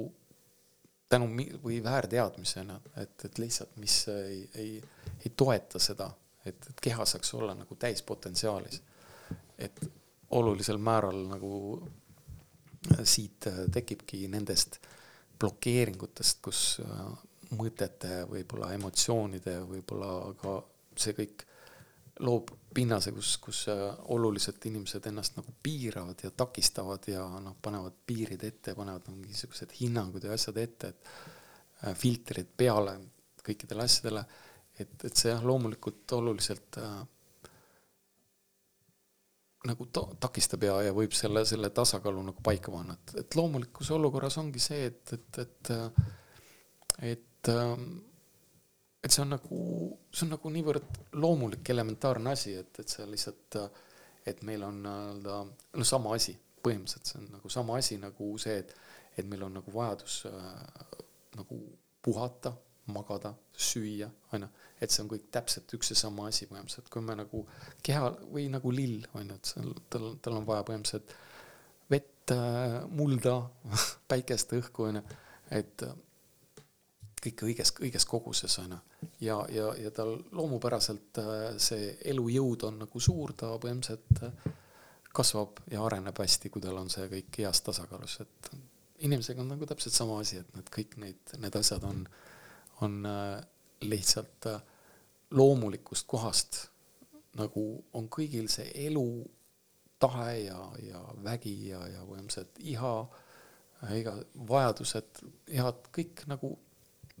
S2: tänu või väärteadmisena, et, et lihtsalt, mis ei, ei, ei toeta seda, et, et keha saaks olla nagu täispotentsiaalis. et olulisel määral nagu äh, siit äh, tekibki nendest blokeeringutest, kus äh, mõtete, võib-olla emotsioonide, võib-olla ka see kõik loob pinnase, kus, kus äh, oluliselt inimesed ennast nagu piiravad ja takistavad ja noh, panevad piirid ette, panevad mingisugused hinnangud ja asjad ette, et äh, filtrid peale kõikidele asjadele, et, et see jah, loomulikult oluliselt äh, nagu ta-, takistab ja, ja võib selle, selle tasakaalu nagu paika panna, et, et loomulikus olukorras ongi see, et, et, et et, et et see on nagu, see on nagu niivõrd loomulik, elementaarne asi, et, et see lihtsalt, et meil on nii-öelda, no sama asi, põhimõtteliselt see on nagu sama asi nagu see, et, et meil on nagu vajadus äh, nagu puhata, magada, süüa, on ju, et see on kõik täpselt üks ja sama asi põhimõtteliselt, kui me nagu keha või nagu lill, on ju, et seal tal, tal on vaja põhimõtteliselt vett, mulda, [laughs] päikest, õhku, on ju, et kõike õiges, õiges koguses, on ju. Ja, ja, ja tal loomupäraselt äh, see elujõud on nagu suur, ta põhimõtteliselt äh, kasvab ja areneb hästi, kui tal on see kõik heas tasakaalus, et inimesega on nagu täpselt sama asi, et need kõik neid, need asjad on, on äh, lihtsalt loomulikust kohast nagu on kõigil see elu tahe ja, ja vägi ja, ja põhimõtteliselt iha, iga vajadused, ihad kõik nagu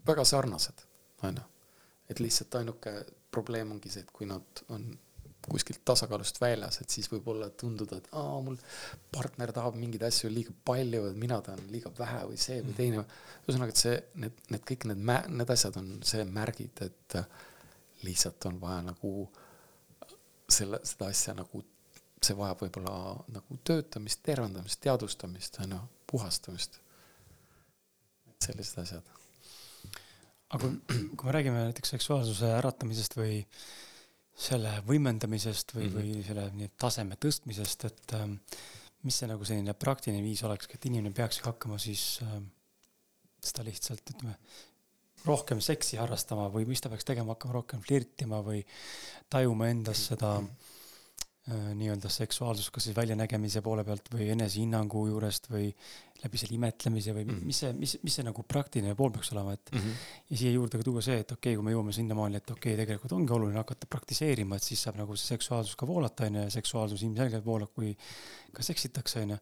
S2: väga sarnased, on ju. Et lihtsalt ainuke probleem ongi see, et kui nad on kuskilt tasakaalust väljas, et siis võib-olla tunduda, et aa, mul partner tahab mingeid asju liiga palju, et mina tahan liiga vähe või see või teine. ühesõnaga, et see, need, need kõik need need asjad on see märgid, et lihtsalt on vaja nagu selle, seda asja nagu, see vajab võib-olla nagu töötamist, tervendamist, teadvustamist, on ju, puhastamist. sellised asjad
S1: aga kui, [clears throat] kui me räägime näiteks seksuaalsuse äratamisest või selle võimendamisest või mm, -hmm. või selle nii taseme tõstmisest, et ähm, mis see nagu selline praktiline viis olekski, et inimene peaks hakkama siis ähm, seda lihtsalt, ütleme, rohkem seksi harrastama või mis ta peaks tegema, hakkama rohkem flirtima või tajuma endas seda mm -hmm nii-öelda seksuaalsus, kas siis väljanägemise poole pealt või enesehinnangu juurest või läbi selle imetlemise või mm -hmm. mis see, mis, mis see nagu praktiline pool peaks olema, et mm. -hmm. ja siia juurde ka tuua see, et okei okay,, kui me jõuame sinnamaani, et okei okay,, tegelikult ongi oluline hakata praktiseerima, et siis saab nagu see seksuaalsus ka voolata, onju, ja seksuaalsus ilmselgelt voolab, kui ka seksitakse, onju.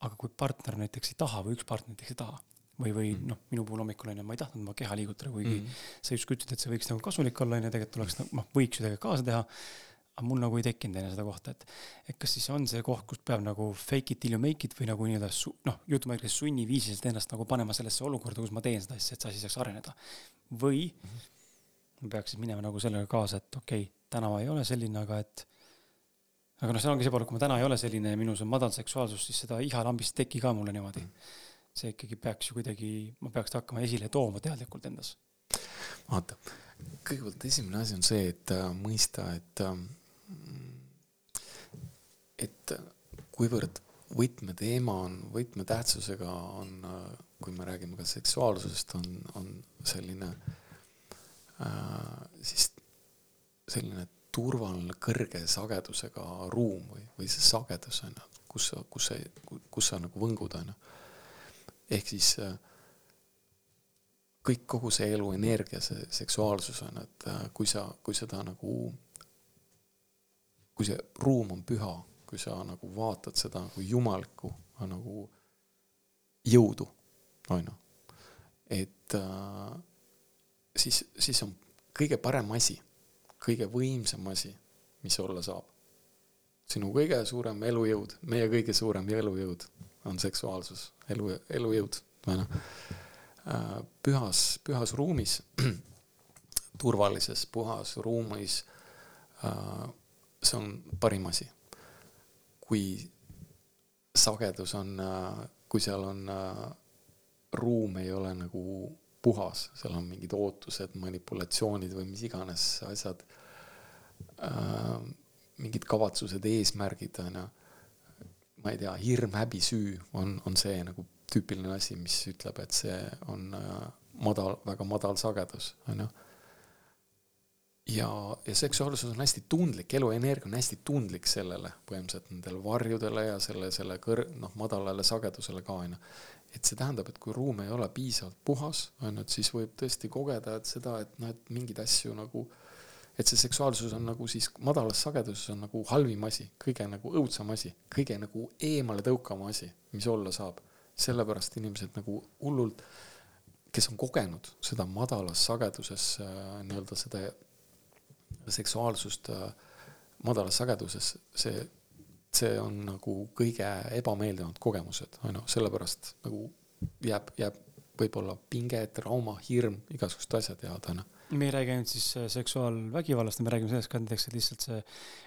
S1: aga kui partner näiteks ei taha või üks partner näiteks ei taha või, või mm -hmm. noh, minu puhul hommikul onju, ma ei tahtnud oma keha liigutada, kuigi mm -hmm. sa justkui ütled, et see võiks nagu kasulik olla, onju, tegelikult tuleks nagu, noh, võiks ju tegelikult kaasa teha aga mul nagu ei tekkinud enne seda kohta, et, et kas siis on see koht, kus peab nagu fake it till you make it või nagu nii-öelda su-, noh, jutumärkides sunniviisiliselt ennast nagu panema sellesse olukorda, kus ma teen seda asja, et see asi saaks areneda. või mm -hmm. ma peaks siis minema nagu sellega kaasa, et okei okay,, täna ma ei ole selline, aga et aga noh, see ongi see pool, et kui ma täna ei ole selline ja minus on madal seksuaalsus, siis seda ihalambist ei teki ka mulle niimoodi mm. -hmm. see ikkagi peaks ju kuidagi, ma peaks ta hakkama esile tooma teadlikult endas.
S2: vaata, kõigepealt esimene asi on see, et äh, mõista, et äh, et kuivõrd võtmeteema on, võtmetähtsusega on, kui me räägime ka seksuaalsusest, on, on selline äh, siis selline turvaline kõrge sagedusega ruum või, või see sagedus on ju, kus sa, kus sa, kus sa nagu võngud on ju. ehk siis äh, kõik, kogu see elu energia, see seksuaalsus on, et äh, kui sa, kui seda nagu, kui see ruum on püha, kui sa nagu vaatad seda nagu jumalikku nagu jõudu, on ju, et äh, siis, siis on kõige parem asi, kõige võimsam asi, mis olla saab. sinu kõige suurem elujõud, meie kõige suurem elujõud on seksuaalsus, elu, elujõud, on ju. Äh, pühas, pühas ruumis, [clears throat] turvalises, puhas ruumis, äh, see on parim asi. kui sagedus on, kui seal on, ruum ei ole nagu puhas, seal on mingid ootused, manipulatsioonid või mis iganes asjad mingid kavatsused, eesmärgid, on ju. ma ei tea, hirm, häbi, süü on, on see nagu tüüpiline asi, mis ütleb, et see on madal, väga madal sagedus, on ju. Ja, ja seksuaalsus on hästi tundlik, eluenergia on hästi tundlik sellele põhimõtteliselt nendele varjudele ja selle, selle kõr-, noh, madalale sagedusele ka, on ju et see tähendab, et kui ruum ei ole piisavalt puhas, on ju, et siis võib tõesti kogeda, et seda, et noh, et mingeid asju nagu, et see seksuaalsus on nagu siis madalas sageduses on nagu halvim asi, kõige nagu õudsam asi, kõige nagu eemale tõukavam asi, mis olla saab. sellepärast inimesed nagu hullult, kes on kogenud seda madalas sageduses äh, nii-öelda seda seksuaalsust äh, madalas sageduses, see see on nagu kõige ebameeldivamad kogemused, on ju, sellepärast nagu jääb, jääb võib-olla pinge, trauma, hirm, igasugused asjad jäävad, on ju
S1: me ei räägi ainult siis äh, seksuaalvägivallast, me räägime sellest ka näiteks, et lihtsalt see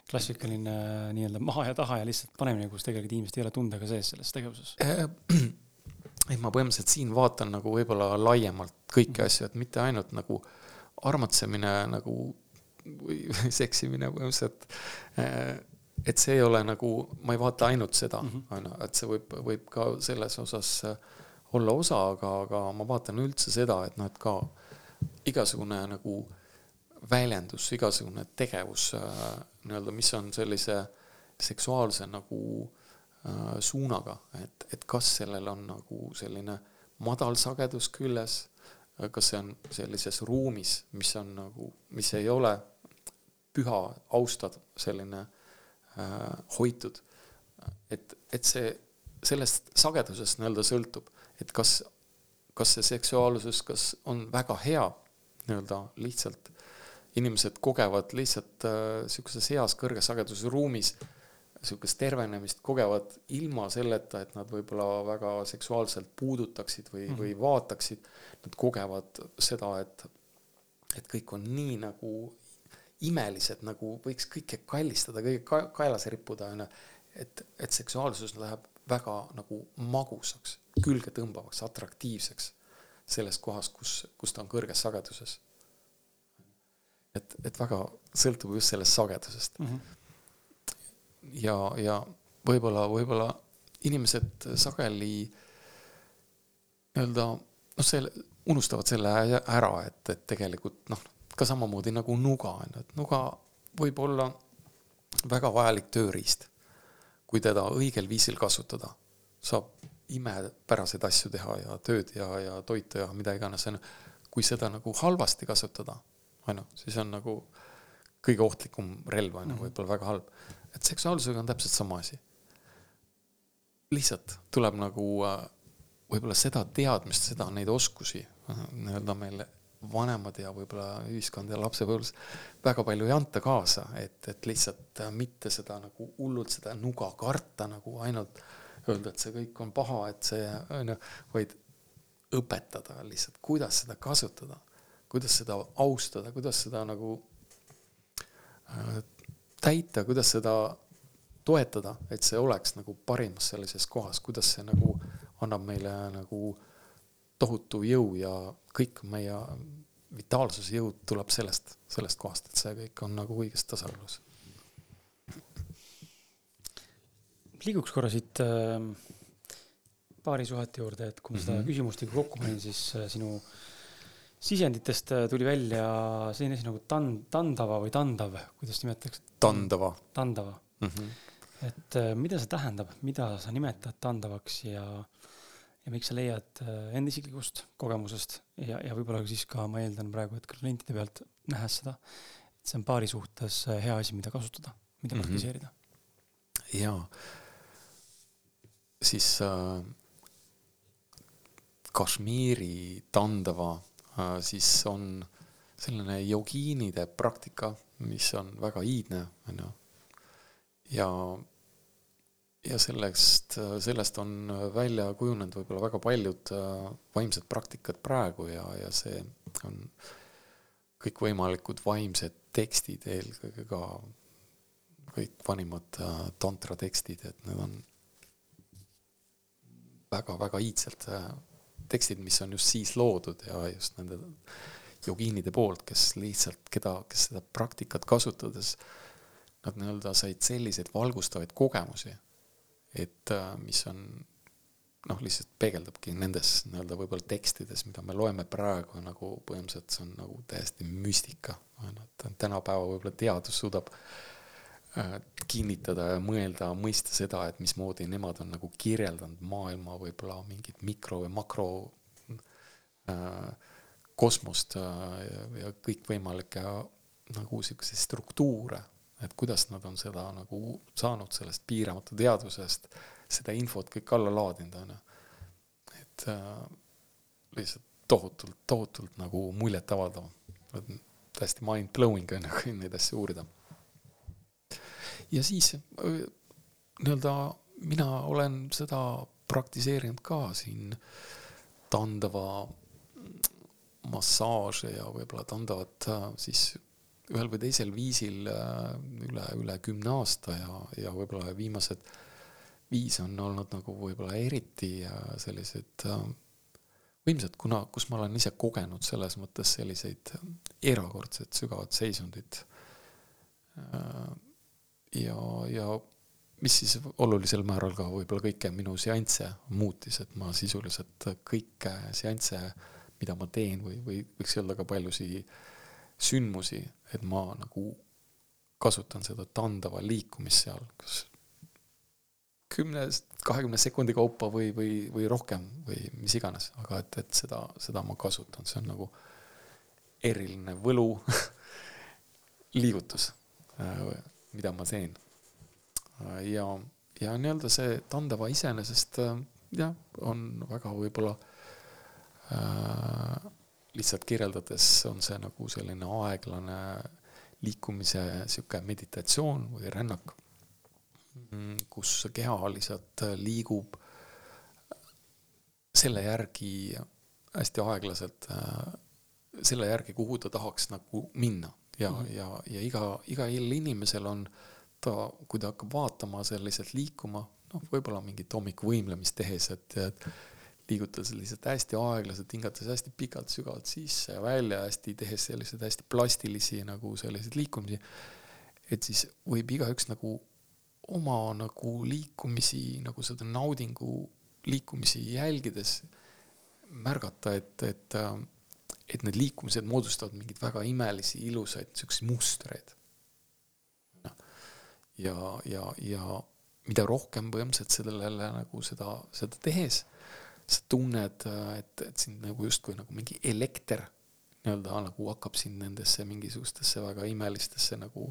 S1: klassikaline äh, nii-öelda maha ja taha ja lihtsalt panemine, kus tegelikult inimesed ei ole tundega sees selles tegevuses. [clears throat]
S2: Ei, ma põhimõtteliselt siin vaatan nagu võib-olla laiemalt kõiki -hmm. asju, et mitte ainult nagu armatsemine nagu [laughs] või seksimine põhimõtteliselt et see ei ole nagu, ma ei vaata ainult seda, mhm. on ju, et see võib, võib ka selles osas äh, olla osa, aga, aga ma vaatan üldse seda, et noh, et ka igasugune nagu väljendus, igasugune tegevus äh, nii-öelda, mis on sellise seksuaalse nagu äh, suunaga, et, et kas sellel on nagu selline madal sagedus küljes, kas see on sellises ruumis, mis on nagu, mis ei ole püha, austad, selline Äh, hoitud. et, et see sellest sagedusest nii-öelda sõltub, et kas, kas see seksuaalsus, kas on väga hea nii-öelda lihtsalt, inimesed kogevad lihtsalt niisuguses äh, heas kõrge sageduse ruumis niisugust tervenemist kogevad ilma selleta, et nad võib-olla väga seksuaalselt puudutaksid või mm, -hmm. või vaataksid, nad kogevad seda, et et kõik on nii nagu imelised nagu võiks kõike kallistada, kõige ka kaelas rippuda, onju. et, et seksuaalsus läheb väga nagu magusaks, külgetõmbavaks, atraktiivseks selles kohas, kus, kus ta on kõrges sageduses. et, et väga sõltub just sellest sagedusest mm. -hmm. ja, ja võib-olla, võib-olla inimesed sageli nii-öelda noh, selle, unustavad selle ära, et, et tegelikult noh ka samamoodi nagu nuga on ju, et nuga võib olla väga vajalik tööriist. kui teda õigel viisil kasutada, saab imepäraseid asju teha ja tööd ja, ja toitu ja mida iganes, on ju. kui seda nagu halvasti kasutada, on ju, siis on nagu kõige ohtlikum relv, on ju, mhm. võib-olla väga halb. et seksuaalsusega on täpselt sama asi. lihtsalt tuleb nagu äh, võib-olla seda teadmist, seda, neid oskusi äh, nii-öelda meil vanemad ja võib-olla ühiskond ja lapsepõlves väga palju ei anta kaasa, et, et lihtsalt mitte seda nagu hullult seda nuga karta nagu ainult öelda, et see kõik on paha, et see on ju, vaid õpetada lihtsalt, kuidas seda kasutada, kuidas seda austada, kuidas seda nagu äh, täita, kuidas seda toetada, et see oleks nagu parimas sellises kohas, kuidas see nagu annab meile nagu tohutu jõu ja kõik meie vitaalsuse jõud tuleb sellest, sellest kohast, et see kõik on nagu õiges tasakaalus.
S1: liiguks korra siit äh, paarisuhete juurde, et kui ma seda mm -hmm. küsimustikku kokku panin, siis äh, sinu sisenditest äh, tuli välja selline asi nagu tan-, tandava või tandav, kuidas nimetatakse?
S2: tandava.
S1: tandava mm. -hmm. et mida see tähendab, mida sa nimetad tandavaks ja ja miks sa leiad äh, enda isiklikust kogemusest ja, ja võib-olla siis ka ma eeldan praegu, et klientide pealt nähes seda, et see on paari suhtes äh, hea asi, mida kasutada, mida mm -hmm. praktiseerida.
S2: jaa, siis äh, Kashmiri tandava äh, siis on selline jogiinide praktika, mis on väga iidne, on ju. ja ja sellest, sellest on välja kujunenud võib-olla väga paljud äh, vaimsed praktikad praegu ja, ja see on kõikvõimalikud vaimsed tekstid, eelkõige ka kõik vanimad äh, tantra tekstid, et need on väga-väga iidsed äh, tekstid, mis on just siis loodud ja just nende jogiinide poolt, kes lihtsalt, keda, kes seda praktikat kasutades, nad nii-öelda said selliseid valgustavaid kogemusi et äh, mis on noh, lihtsalt peegeldabki nendes nii-öelda võib-olla tekstides, mida me loeme praegu nagu põhimõtteliselt see on nagu täiesti müstika, on ju, et tänapäeva võib-olla teadus suudab äh, kinnitada ja mõelda, mõista seda, et mismoodi nemad on nagu kirjeldanud maailma võib-olla mingit mikro või makro äh, kosmost äh, ja, kõikvõimalikke nagu siukseid struktuure et kuidas nad on seda nagu saanud sellest piiramatu teadvusest, seda infot kõik alla laadinud, on ju. et äh, lihtsalt tohutult, tohutult nagu muljetavaldav. täiesti mind-blowing on ju, kui neid asju uurida. ja siis äh, nii-öelda mina olen seda praktiseerinud ka siin tandava massaaže ja võib-olla tandavat äh, siis ühel või teisel viisil äh, üle, üle kümne aasta ja, ja võib-olla viimased viis on olnud nagu võib-olla eriti äh, sellised äh, võimsad, kuna, kus ma olen ise kogenud selles mõttes selliseid erakordset sügavat seisundit. ja, ja mis siis olulisel määral ka võib-olla kõike minu seansse muutis, et ma sisuliselt kõike seansse, mida ma teen või, või võiks öelda ka paljusid sündmusi, et ma nagu kasutan seda tandava liikumist seal, kas kümnest, kahekümne sekundi kaupa või, või, või rohkem või mis iganes, aga et, et seda, seda ma kasutan, see on nagu eriline võlu [laughs] liigutus, äh, mida ma teen. ja, ja nii-öelda see tandava iseenesest äh, jah, on väga võib-olla äh, lihtsalt kirjeldades on see nagu selline aeglane liikumise sihuke meditatsioon või rännak, kus keha lihtsalt liigub selle järgi hästi aeglaselt, selle järgi, kuhu ta tahaks nagu minna ja mm, -hmm. ja, ja iga, igal inimesel on ta, kui ta hakkab vaatama seal lihtsalt liikuma, noh, võib-olla mingit hommikuvõimlemist tehes, et, et liigutades lihtsalt hästi aeglaselt, hingates hästi pikalt sügavalt sisse ja välja, hästi tehes selliseid hästi plastilisi nagu selliseid liikumisi. et siis võib igaüks nagu oma nagu liikumisi, nagu seda naudingu liikumisi jälgides märgata, et, et, et need liikumised moodustavad mingeid väga imelisi, ilusaid siukseid mustreid. ja, ja, ja mida rohkem põhimõtteliselt sellele nagu seda, seda tehes sa tunned, et, et sind nagu justkui nagu mingi elekter nii-öelda nagu hakkab sind nendesse mingisugustesse väga imelistesse nagu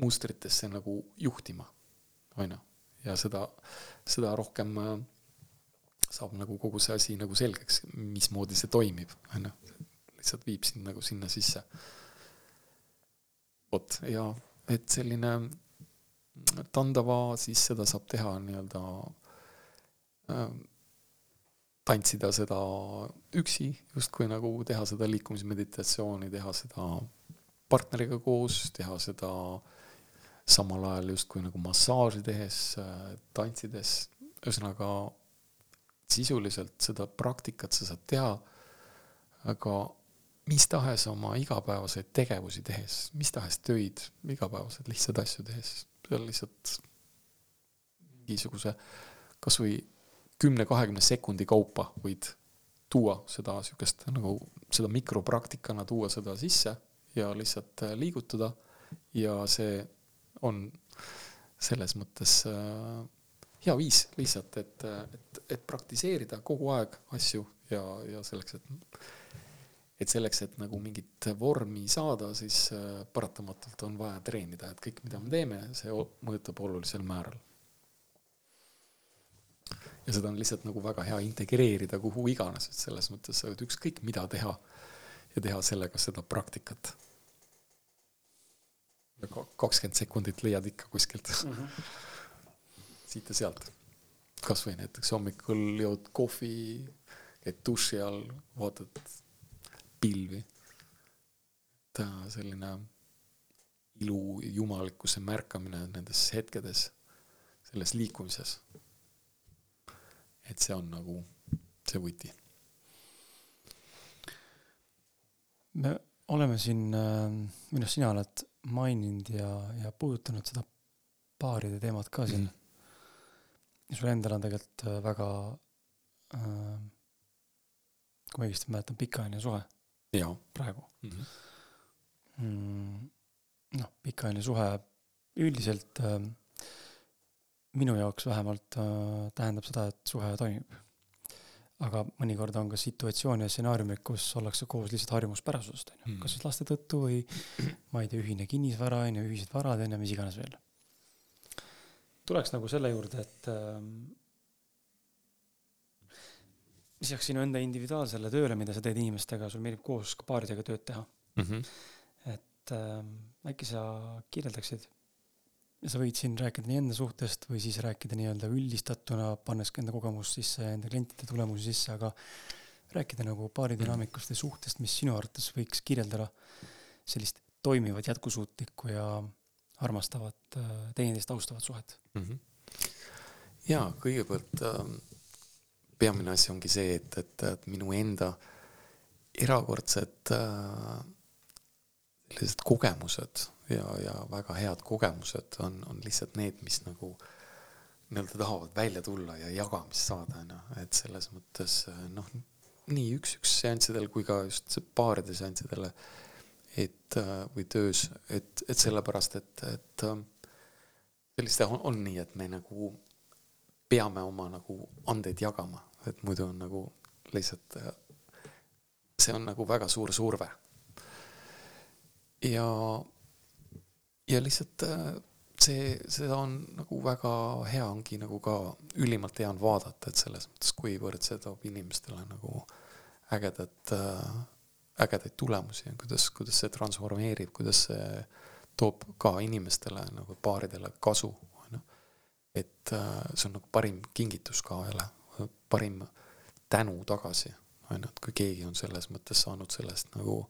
S2: mustritesse nagu juhtima, on ju. ja seda, seda rohkem äh, saab nagu kogu see asi nagu selgeks, mismoodi see toimib, on ju. lihtsalt viib sind nagu sinna sisse. vot, ja et selline tandava, siis seda saab teha nii-öelda äh, tantsida seda üksi, justkui nagu teha seda liikumismeditatsiooni, teha seda partneriga koos, teha seda samal ajal justkui nagu massaaži tehes, tantsides, ühesõnaga sisuliselt seda praktikat sa saad teha, aga mis tahes oma igapäevaseid tegevusi tehes, mis tahes töid, igapäevaseid lihtsaid asju tehes, seal lihtsalt mingisuguse kasvõi kümne-kahekümne sekundi kaupa võid tuua seda sihukest nagu seda mikropraktikana tuua seda sisse ja lihtsalt äh, liigutada. ja see on selles mõttes äh, hea viis lihtsalt, et, et, et praktiseerida kogu aeg asju ja, ja selleks, et et selleks, et nagu mingit vormi saada, siis äh, paratamatult on vaja treenida, et kõik, mida me teeme, see mõjutab olulisel määral. Ja seda on lihtsalt nagu väga hea integreerida kuhu iganes, et selles mõttes sa võid ükskõik mida teha ja teha sellega seda praktikat. kakskümmend sekundit leiad ikka kuskilt mm. -hmm. siit ja sealt. kasvõi näiteks hommikul jood kohvi, käid duši all, vaatad pilvi. ta selline ilu, jumalikkuse märkamine nendes hetkedes, selles liikumises. Et see on nagu see võti
S1: me oleme siin, äh, minu arust sina oled maininud ja, ja puudutanud seda paaride teemat ka siin mm.. sul endal on tegelikult äh, väga äh,, kui ma õigesti mäletan, pikaajaline suhe. praegu mm. -hmm. mm, noh, pikaajaline suhe üldiselt äh, minu jaoks vähemalt äh, tähendab seda, et suhe toimib aga mõnikord on ka situatsioone ja stsenaariumid, kus ollakse koos lihtsalt harjumuspärasusest, on ju, kas siis laste tõttu või ma ei tea, ühine kinnisvara, on ju, ühised varad, on ju, mis iganes veel. tuleks nagu selle juurde, et ähm, lisaks sinu enda individuaalsele tööle, mida sa teed inimestega, sul meeldib koos ka paaridega tööd teha mm. -hmm. et ähm, äkki sa kirjeldaksid sa võid siin rääkida nii enda suhtest või siis rääkida nii-öelda üldistatuna, pannes ka enda kogemust sisse enda klientide tulemusi sisse, aga rääkida nagu paari dünaamikust ja suhtest, mis sinu arvates võiks kirjeldada sellist toimivat, jätkusuutlikku ja armastavat, äh, teineteist austavat suhet mm. -hmm.
S2: ja kõigepealt äh, peamine asi ongi see, et, et, et minu enda erakordsed äh, sellised kogemused ja, ja väga head kogemused on, on lihtsalt need, mis nagu nii-öelda tahavad välja tulla ja jagamist saada, on ju, et selles mõttes noh, nii üks-üks seanssidel kui ka just paaride seanssidel, et või töös, et, et sellepärast, et, et sellist on, on nii, et me nagu peame oma nagu andeid jagama, et muidu on nagu lihtsalt, see on nagu väga suur surve. ja ja lihtsalt äh, see, seda on nagu väga hea ongi nagu ka ülimalt hea on vaadata, et selles mõttes, kuivõrd see toob inimestele nagu ägedat, äh, ägedaid tulemusi ja kuidas, kuidas see transformeerib, kuidas see toob ka inimestele nagu paaridele kasu, on ju. et äh, see on nagu parim kingitus ka ühele, parim tänu tagasi, on ju, et kui keegi on selles mõttes saanud sellest nagu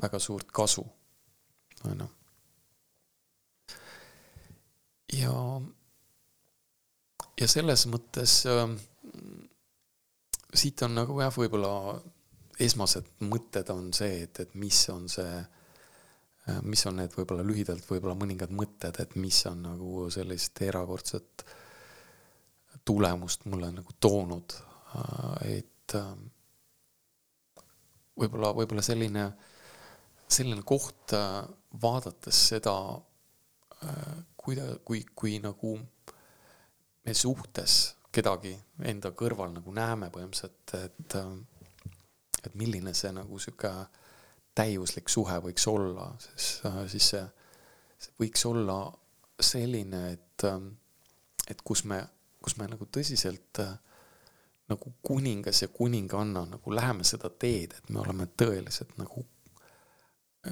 S2: väga suurt kasu, on ju ja, ja selles mõttes äh, siit on nagu jah, võib-olla esmased mõtted on see, et, et mis on see äh,, mis on need võib-olla lühidalt võib-olla mõningad mõtted, et mis on nagu sellist erakordset tulemust mulle nagu toonud. Äh,, et äh, võib-olla, võib-olla selline, selline koht äh, vaadates seda äh, kui kui, nagu me suhtes kedagi enda kõrval nagu näeme põhimõtteliselt, et, et milline see nagu sihuke täiuslik suhe võiks olla, siis, siis see, see võiks olla selline, et, et kus me, kus me nagu tõsiselt nagu kuningas ja kuninganna nagu läheme seda teed, et me oleme tõeliselt nagu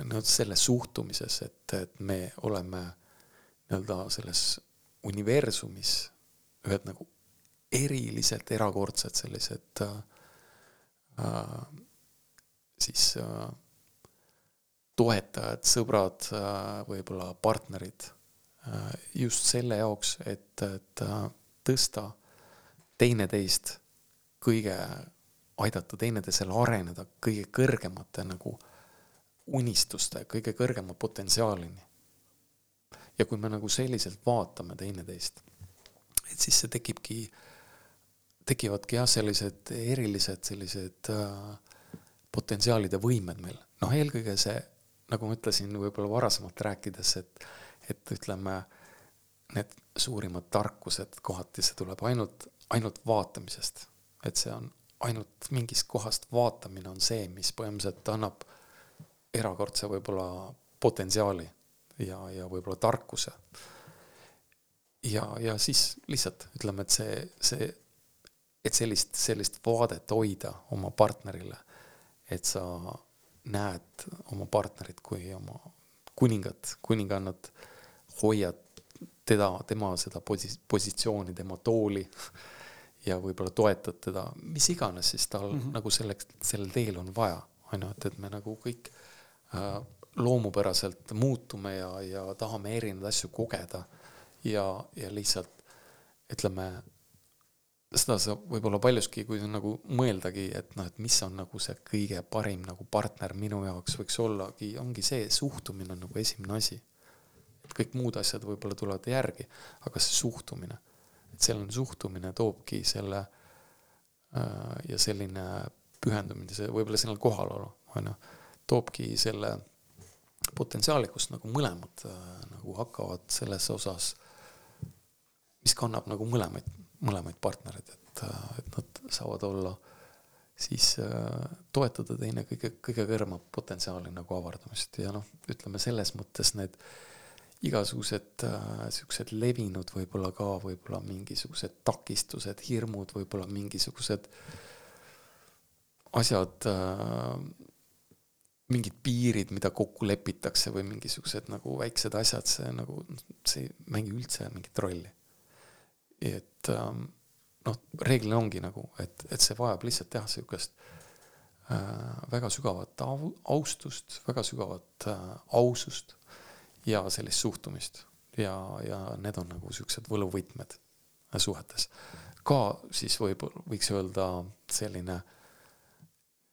S2: no selles suhtumises, et, et me oleme nii-öelda selles universumis ühed nagu eriliselt erakordsed sellised äh, äh, siis äh, toetajad, sõbrad äh,, võib-olla partnerid äh, just selle jaoks, et, et äh, tõsta teineteist kõige, aidata teineteisel areneda kõige kõrgemate nagu unistuste, kõige kõrgema potentsiaalini ja kui me nagu selliselt vaatame teineteist, et siis see tekibki, tekivadki jah, sellised erilised sellised äh, potentsiaalid ja võimed meil. noh, eelkõige see, nagu ma ütlesin võib-olla varasemalt rääkides, et, et ütleme, need suurimad tarkused, kohati see tuleb ainult, ainult vaatamisest. et see on ainult mingist kohast vaatamine on see, mis põhimõtteliselt annab erakordse võib-olla potentsiaali ja, ja võib-olla tarkuse. ja, ja siis lihtsalt ütleme, et see, see, et sellist, sellist vaadet hoida oma partnerile, et sa näed oma partnerit kui oma kuningat, kuningannat, hoiad teda, tema seda posi-, positsiooni, tema tooli ja võib-olla toetad teda, mis iganes siis tal mm -hmm. nagu selleks, sellel teel on vaja, on ju, et, et me nagu kõik äh, loomupäraselt muutume ja, ja tahame erinevaid asju kogeda ja, ja lihtsalt ütleme, seda saab võib-olla paljuski, kui nagu mõeldagi, et noh, et mis on nagu see kõige parim nagu partner minu jaoks võiks ollagi, ongi see suhtumine on nagu esimene asi. et kõik muud asjad võib-olla tulevad järgi, aga see suhtumine, et selline suhtumine toobki selle äh, ja selline pühendumine, see võib-olla selline kohalolu, on ju, toobki selle potentsiaali, kus nagu mõlemad äh, nagu hakkavad selles osas, mis kannab nagu mõlemaid, mõlemaid partnereid, et, äh, et nad saavad olla siis äh, toetada teine kõige, kõige kõrgema potentsiaali nagu avardamist. Ja noh, ütleme selles mõttes need igasugused äh, siuksed levinud võib-olla ka võib-olla mingisugused takistused, hirmud, võib-olla mingisugused asjad äh, mingid piirid, mida kokku lepitakse või mingisugused nagu väiksed asjad, see nagu, see ei mängi üldse mingit rolli. et ähm, noh, reeglina ongi nagu, et, et see vajab lihtsalt teha sihukest äh, väga sügavat au, austust, väga sügavat äh, ausust ja sellist suhtumist. ja, ja need on nagu siuksed võluvõtmed suhetes. ka siis võib, võiks öelda selline äh,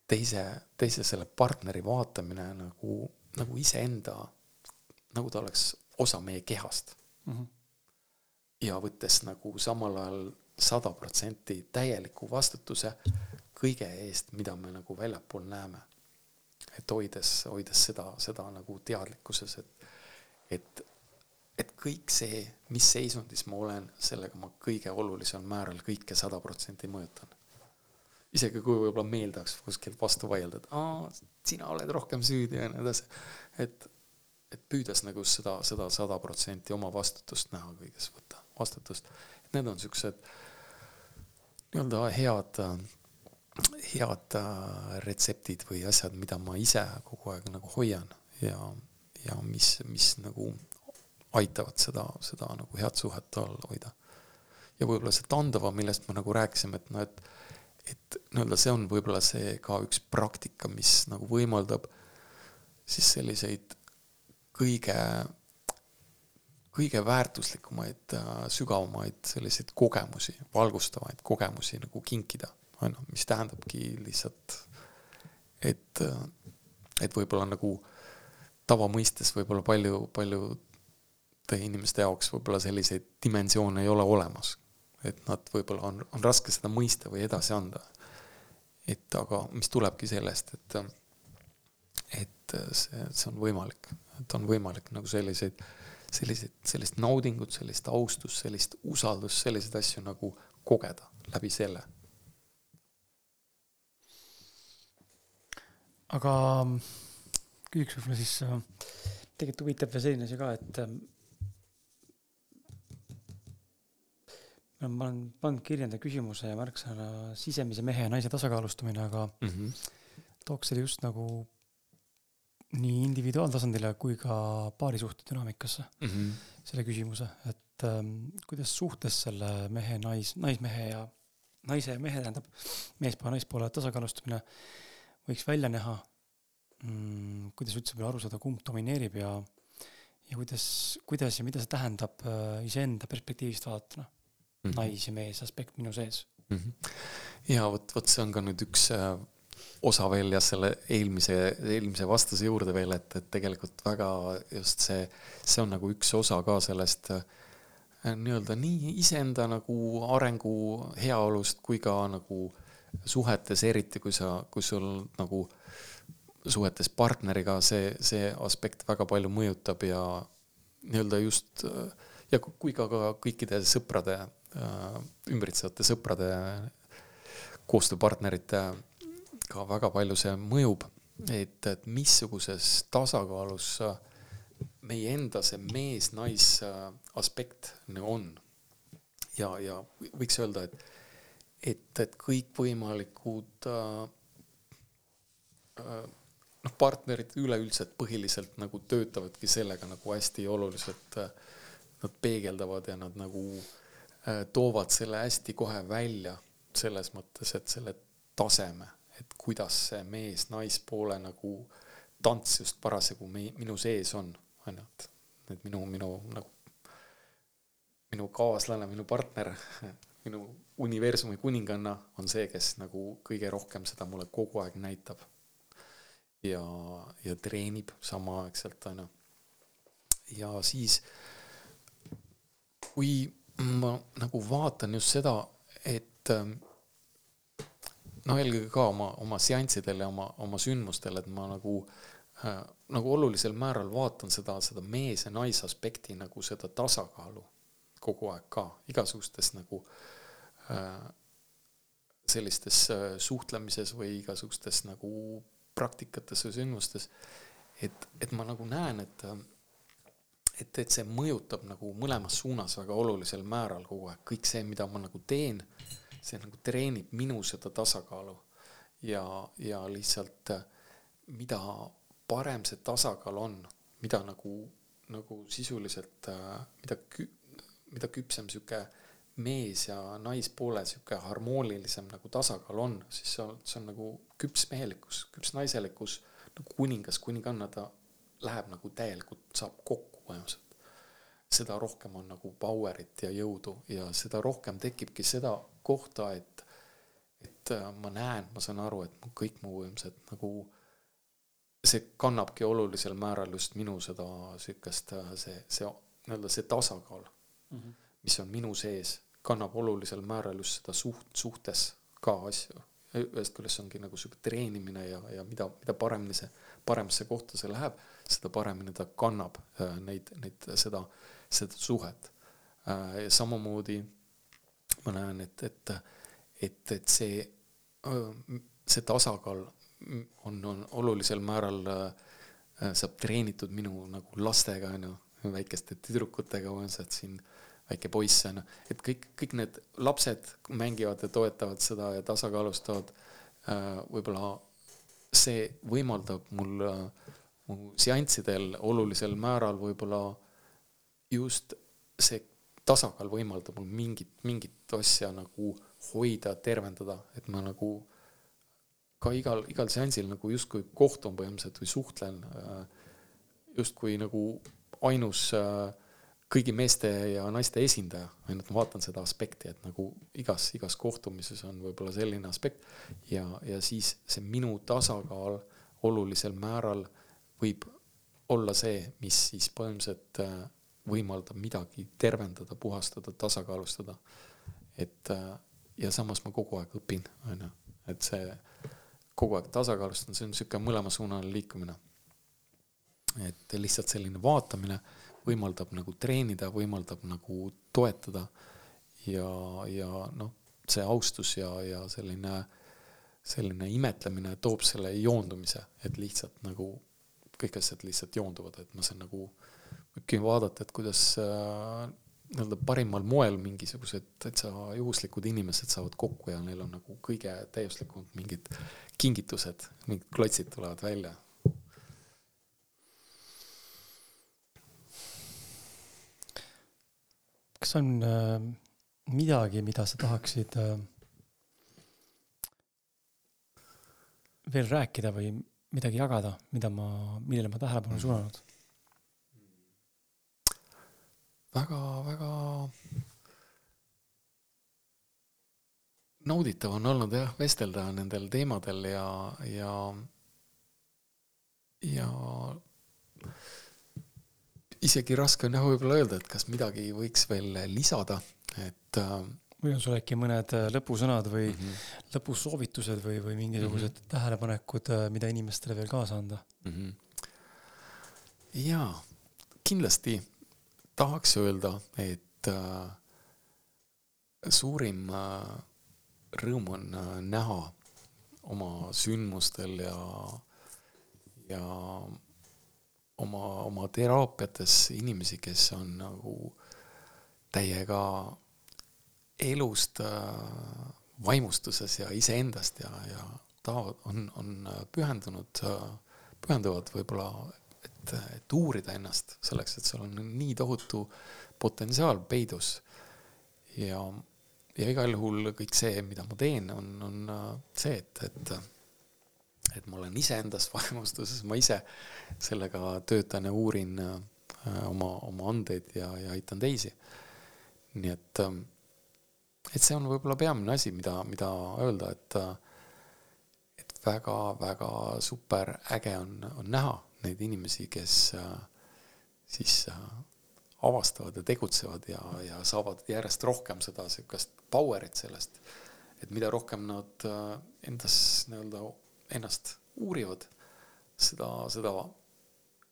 S2: teise, teise selle partneri vaatamine nagu, nagu iseenda, nagu ta oleks osa meie kehast mm. -hmm. ja võttes nagu samal ajal sada protsenti täieliku vastutuse kõige eest, mida me nagu väljapool näeme. et hoides, hoides seda, seda nagu teadlikkuses, et, et, et kõik see, mis seisundis ma olen, sellega ma kõige olulisemal määral kõike sada protsenti mõjutan isegi kui võib-olla meeldaks kuskilt vastu vaielda, et aa, sina oled rohkem süüdi ja nii edasi. et, et püüdes nagu seda, seda sada protsenti oma vastutust näha kõiges, võtta vastutust. et need on siuksed nii-öelda head, head retseptid või asjad, mida ma ise kogu aeg nagu hoian ja, ja mis, mis nagu aitavad seda, seda nagu head suhet all hoida. ja võib-olla see tandava, millest me nagu rääkisime, et noh, et et nii-öelda see on võib-olla see ka üks praktika, mis nagu võimaldab siis selliseid kõige, kõige väärtuslikumaid, äh, sügavamaid selliseid kogemusi, valgustavaid kogemusi nagu kinkida, on ju, mis tähendabki lihtsalt, et, äh, et võib-olla nagu tavamõistes võib-olla palju, paljude inimeste jaoks võib-olla selliseid dimensioone ei ole olemas et nad võib-olla on, on raske seda mõista või edasi anda. et aga mis tulebki sellest, et, et see, see on võimalik, et on võimalik nagu selliseid, selliseid, sellist naudingut, sellist austust, sellist usaldust, selliseid asju nagu kogeda läbi selle.
S1: aga küsiks võib-olla siis, tegelikult huvitab veel selline asi ka, et ma olen pannud kirja enda küsimuse ja märksõna sisemise mehe ja naise tasakaalustamine, aga mm -hmm. tooks selle just nagu nii individuaaltasandile kui ka paarisuhte dünaamikasse mm. -hmm. selle küsimuse, et ähm, kuidas suhtes selle mehe, nais, naismehe ja naise ja mehe, tähendab meespoole, naispoole tasakaalustamine võiks välja näha mm,. kuidas üldse veel aru saada, kumb domineerib ja, ja kuidas, kuidas ja mida see tähendab äh, iseenda perspektiivist vaadatuna mm -hmm. nais ja mees aspekt minu sees
S2: mm. -hmm. ja vot, vot see on ka nüüd üks äh, osa veel jah, selle eelmise, eelmise vastuse juurde veel, et, et tegelikult väga just see, see on nagu üks osa ka sellest äh, nii-öelda nii iseenda nagu arengu heaolust kui ka nagu suhetes, eriti kui sa, kui sul nagu suhetes partneriga see, see aspekt väga palju mõjutab ja nii-öelda just äh, ja kui ka, ka kõikide sõprade, ümbritsevate sõprade, koostööpartnerite ka väga palju see mõjub, et, et missuguses tasakaalus meie enda see mees-nais aspekt on. ja, ja võiks öelda, et, et, et kõikvõimalikud äh, äh, noh, partnerid üleüldse põhiliselt nagu töötavadki sellega nagu hästi oluliselt. Nad peegeldavad ja nad nagu äh, toovad selle hästi kohe välja selles mõttes, et selle taseme, et kuidas see mees-naispoole nagu tants just parasjagu minu sees on, on ju, et, et minu, minu nagu, minu kaaslane, minu partner, minu universumi kuninganna on see, kes nagu kõige rohkem seda mulle kogu aeg näitab ja, ja treenib samaaegselt, on ju. ja siis, kui ma nagu vaatan just seda, et ähm, noh, eelkõige ka oma, oma seanssidel ja oma, oma sündmustel, et ma nagu äh, nagu olulisel määral vaatan seda, seda mees ja naise aspekti nagu seda tasakaalu kogu aeg ka igasugustes nagu äh, sellistes äh, suhtlemises või igasugustes nagu praktikates või sündmustes, et, et ma nagu näen, et et, et see mõjutab nagu mõlemas suunas väga olulisel määral kogu aeg, kõik see, mida ma nagu teen, see nagu treenib minu seda tasakaalu. Ja, ja lihtsalt mida parem see tasakaal on, mida nagu, nagu sisuliselt, mida kü-, mida küpsem sihuke mees ja naispoole sihuke harmoonilisem nagu tasakaal on, siis see on, see on nagu küps mehelikkus, küps naiselikkus, nagu kuningas, kuninganna, ta läheb nagu täielikult, saab kokku põhimõtteliselt. seda rohkem on nagu power'it ja jõudu ja seda rohkem tekibki seda kohta, et, et äh, ma näen, ma saan aru, et kõik mu võimsad nagu see kannabki olulisel määral just minu seda sihukest, äh, see, see nii-öelda see tasakaal mm, -hmm. mis on minu sees kannab olulisel määral just seda suht, suhtes ka asju. ühest küljest ongi nagu sihuke treenimine ja, ja mida, mida paremini see, paremasse kohta see läheb, seda paremini ta kannab äh, neid, neid, seda, seda suhet. Äh, samamoodi ma näen, et, et, et, et see, äh, see tasakaal on, on olulisel määral saab treenitud minu nagu lastega, on ju, väikeste tüdrukutega, on see, et siin väike poiss on ju, et kõik, kõik need lapsed mängivad ja toetavad seda ja tasakaalustavad. Võib-olla see võimaldab mul äh, mu seanssidel olulisel määral võib-olla just see tasakaal võimaldab mul mingit, mingit asja nagu hoida, tervendada, et ma nagu ka igal, igal seansil nagu justkui kohtun põhimõtteliselt või suhtlen äh, justkui nagu ainus äh, kõigi meeste ja naiste esindaja, ainult ma vaatan seda aspekti, et nagu igas, igas kohtumises on võib-olla selline aspekt. Ja, ja siis see minu tasakaal olulisel määral võib olla see, mis siis põhimõtteliselt äh, võimaldab midagi tervendada, puhastada, tasakaalustada. et äh, ja samas ma kogu aeg õpin, on ju, et see kogu aeg tasakaalustada, see on niisugune mõlemasuunaline liikumine. et lihtsalt selline vaatamine võimaldab nagu treenida, võimaldab nagu toetada ja, ja noh, see austus ja, ja selline, selline imetlemine toob selle joondumise, et lihtsalt nagu kõik asjad lihtsalt joonduvad, et ma saan nagu, võibki vaadata, et kuidas äh, nii-öelda parimal moel mingisugused täitsa juhuslikud inimesed saavad kokku ja neil on nagu kõige täiuslikumad mingid kingitused, mingid klotsid tulevad välja.
S1: Kas on äh, midagi, mida sa tahaksid äh, veel rääkida või midagi jagada, mida ma, millele ma tähelepanu suunanud?
S2: väga, väga nauditav on olnud jah, vestelda nendel teemadel ja, ja, ja isegi raske on jah võib-olla öelda, et kas midagi võiks veel lisada, et äh,
S1: või on sul äkki mõned äh, lõpusõnad või mm -hmm. lõpusoovitused või, või mingisugused mm -hmm. tähelepanekud, äh, mida inimestele veel kaasa anda mm? -hmm.
S2: jaa, kindlasti tahaks öelda, et äh, suurim äh, rõõm on äh, näha oma sündmustel ja, ja oma, oma teraapiates inimesi, kes on nagu täiega elust äh, vaimustuses ja iseendast ja, ja tahavad, on, on pühendunud, pühenduvad võib-olla, et, et uurida ennast selleks, et seal on nii tohutu potentsiaal peidus. ja, ja igal juhul kõik see, mida ma teen, on, on see, et, et et ma olen iseendas vaimustuses, ma ise sellega töötan ja uurin äh, oma, oma andeid ja, ja aitan teisi. nii et äh, et see on võib-olla peamine asi, mida, mida öelda, et et väga-väga super äge on, on näha neid inimesi, kes siis avastavad ja tegutsevad ja, ja saavad järjest rohkem seda sihukest power'it sellest, et mida rohkem nad endas nii-öelda ennast uurivad, seda, seda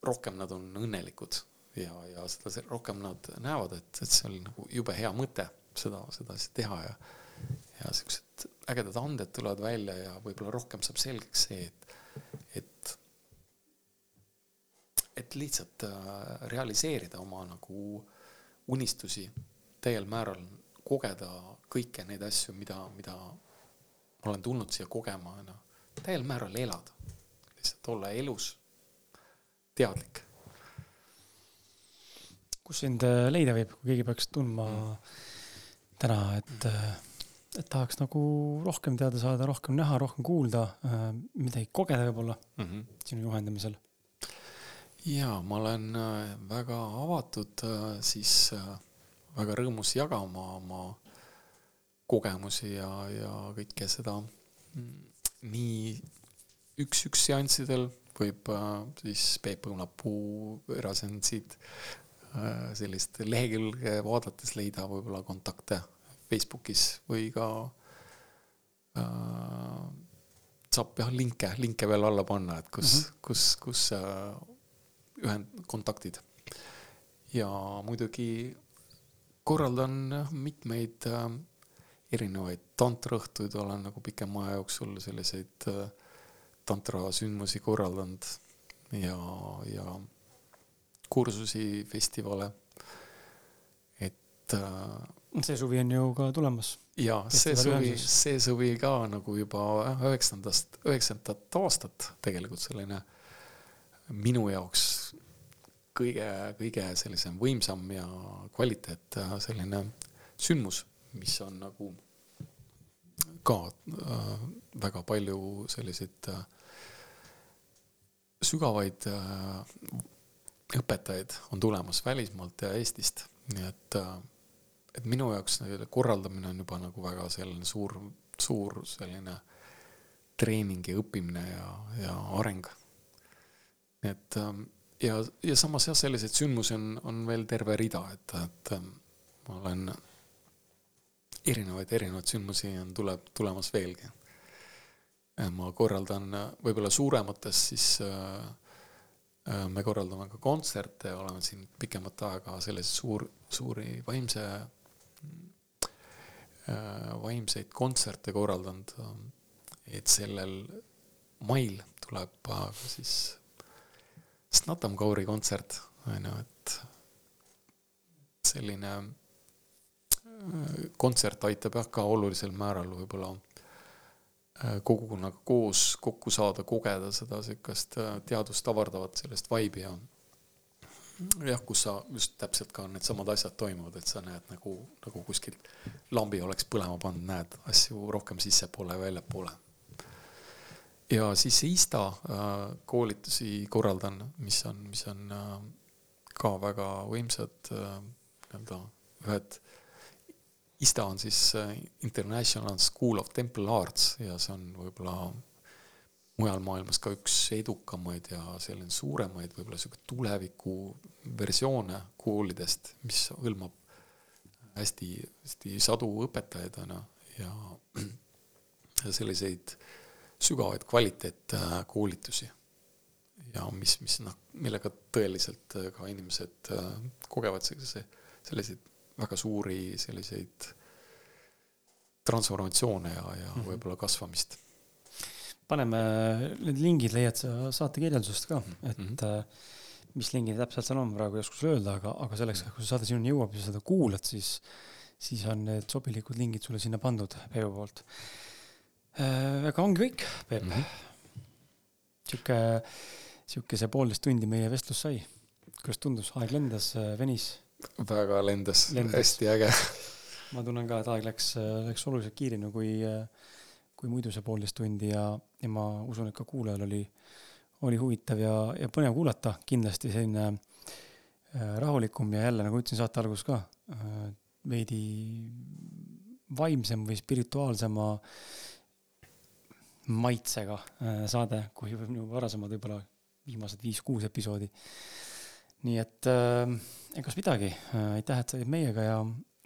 S2: rohkem nad on õnnelikud ja, ja seda rohkem nad näevad, et, et see oli nagu jube hea mõte seda, seda asja teha ja, ja siuksed ägedad anded tulevad välja ja võib-olla rohkem saab selgeks see, et, et, et lihtsalt äh, realiseerida oma nagu unistusi täiel määral, kogeda kõiki neid asju, mida, mida ma olen tulnud siia kogema, noh, täiel määral elada, lihtsalt olla elus teadlik.
S1: Kus sind äh, leida võib, kui keegi peaks tundma mm täna, et, et tahaks nagu rohkem teada saada, rohkem näha, rohkem kuulda, midagi kogeda võib-olla mm -hmm. sinu juhendamisel?
S2: ja ma olen äh, väga avatud, äh, siis äh, väga rõõmus jagama oma kogemusi ja, ja kõike seda mm, nii üks-üks seanssidel võib siis Peep Õunapuu eraseansid sellist lehekülge vaadates leida võib-olla kontakte Facebookis või ka äh, saab jah, linke, linke veel alla panna, et kus mm, -hmm. kus, kus äh, ühend-, kontaktid. ja muidugi korraldan mitmeid äh, erinevaid tantraõhtuid, olen nagu pikema aja jooksul selliseid äh, tantrasündmusi korraldanud ja, ja kursusi, festivale. et äh,
S1: see suvi on ju ka tulemas.
S2: ja see suvi, see suvi ka nagu juba üheksandast, üheksandat aastat tegelikult selline minu jaoks kõige, kõige sellisem võimsam ja kvaliteet selline sündmus, mis on nagu ka äh, väga palju selliseid äh, sügavaid äh, õpetajaid on tulemas välismaalt ja Eestist, nii et äh, et minu jaoks korraldamine on juba nagu väga selline suur, suur selline treening ja õppimine ja, ja areng. et ähm, ja, ja samas jah, selliseid sündmusi on, on veel terve rida, et, et ähm, ma olen erinevaid, erinevaid sündmusi on, tuleb, tulemas veelgi. ma korraldan võib-olla suuremates siis äh, äh, me korraldame ka kontserte, oleme siin pikemat aega selliseid suur, suuri vaimse Äh, vaimseid kontserte korraldanud. et sellel mail tuleb siis Snatam Kauri kontsert, on ju, et selline äh, kontsert aitab jah ka olulisel määral võib-olla äh, kogukonnaga koos kokku saada, kogeda seda sihukest teadvust avardavat sellist vaibi ja jah, kus sa just täpselt ka needsamad asjad toimuvad, et sa näed nagu, nagu kuskilt lambi oleks põlema pannud, näed asju rohkem sissepoole ja väljapoole. ja siis ISTA äh, koolitusi korraldan, mis on, mis on äh, ka väga võimsad äh, nii-öelda ühed, ISTA on siis International School of Temple Arts ja see on võib-olla mujal maailmas ka üks edukamaid ja selline suuremaid võib-olla sihuke tuleviku versioone koolidest, mis hõlmab hästi, hästi sadu õpetajaid on ju ja, [clears throat] selliseid sügavaid kvaliteetkoolitusi. ja mis, mis noh, millega tõeliselt ka inimesed kogevad sellise, selliseid väga suuri selliseid transformatsioone ja, ja mm -hmm. võib-olla kasvamist.
S1: paneme need lingid leiad sa saate kirjeldusest ka, et mm -hmm. mis lingid täpselt seal on, praegu ei oska sulle öelda, aga, aga selleks, kui see saade sinuni jõuab ja seda kuulad, siis, siis on need sobilikud lingid sulle sinna pandud Peebu poolt. Äh, aga ongi kõik, Peep mm. -hmm. sihuke, sihuke see poolteist tundi meie vestlus sai. kuidas tundus, aeg lendas, venis?
S2: Väga lendas, lendas., hästi äge [laughs]
S1: ma tunnen ka, et aeg läks, läks oluliselt kiiremini kui, kui muidu see poolteist tundi ja, ja ma usun, et ka kuulajal oli, oli huvitav ja, ja põnev kuulata, kindlasti selline äh, rahulikum ja jälle, nagu ütlesin saate alguses ka, äh, veidi vaimsem või spirituaalsema maitsega äh, saade, kui minu varasemad võib-olla viimased viis-kuus episoodi. Nii et äh, egas midagi, aitäh, et sa olid meiega ja,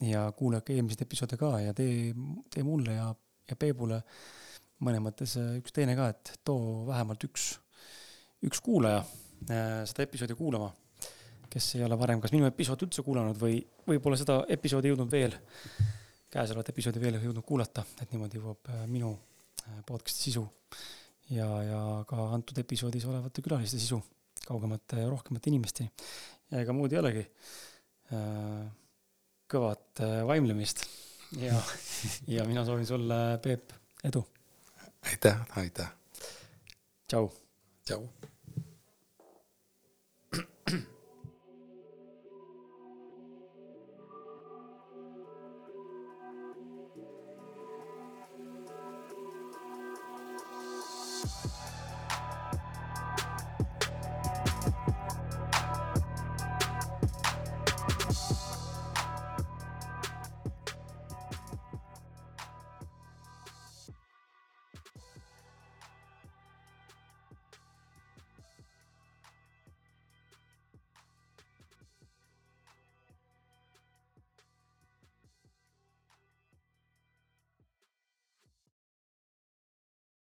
S1: ja kuulake eelmiseid episoode ka ja tee, tee mulle ja, ja Peebule mõnes mõttes äh, üks teine ka, et too vähemalt üks, üks kuulaja äh, seda episoodi kuulama, kes ei ole varem kas minu episoodi üldse kuulanud või, või pole seda episoodi jõudnud veel, käesolevat episoodi veel jõudnud kuulata, et niimoodi jõuab äh, minu podcast'i sisu ja, ja ka antud episoodis olevate külaliste sisu kaugemate rohkemate inimesteni. ja ega muud ei olegi kõvat äh, vaimlemist ja, [laughs] ja mina soovin sulle, Peep, edu.
S2: aitäh, aitäh.
S1: tšau.
S2: tšau.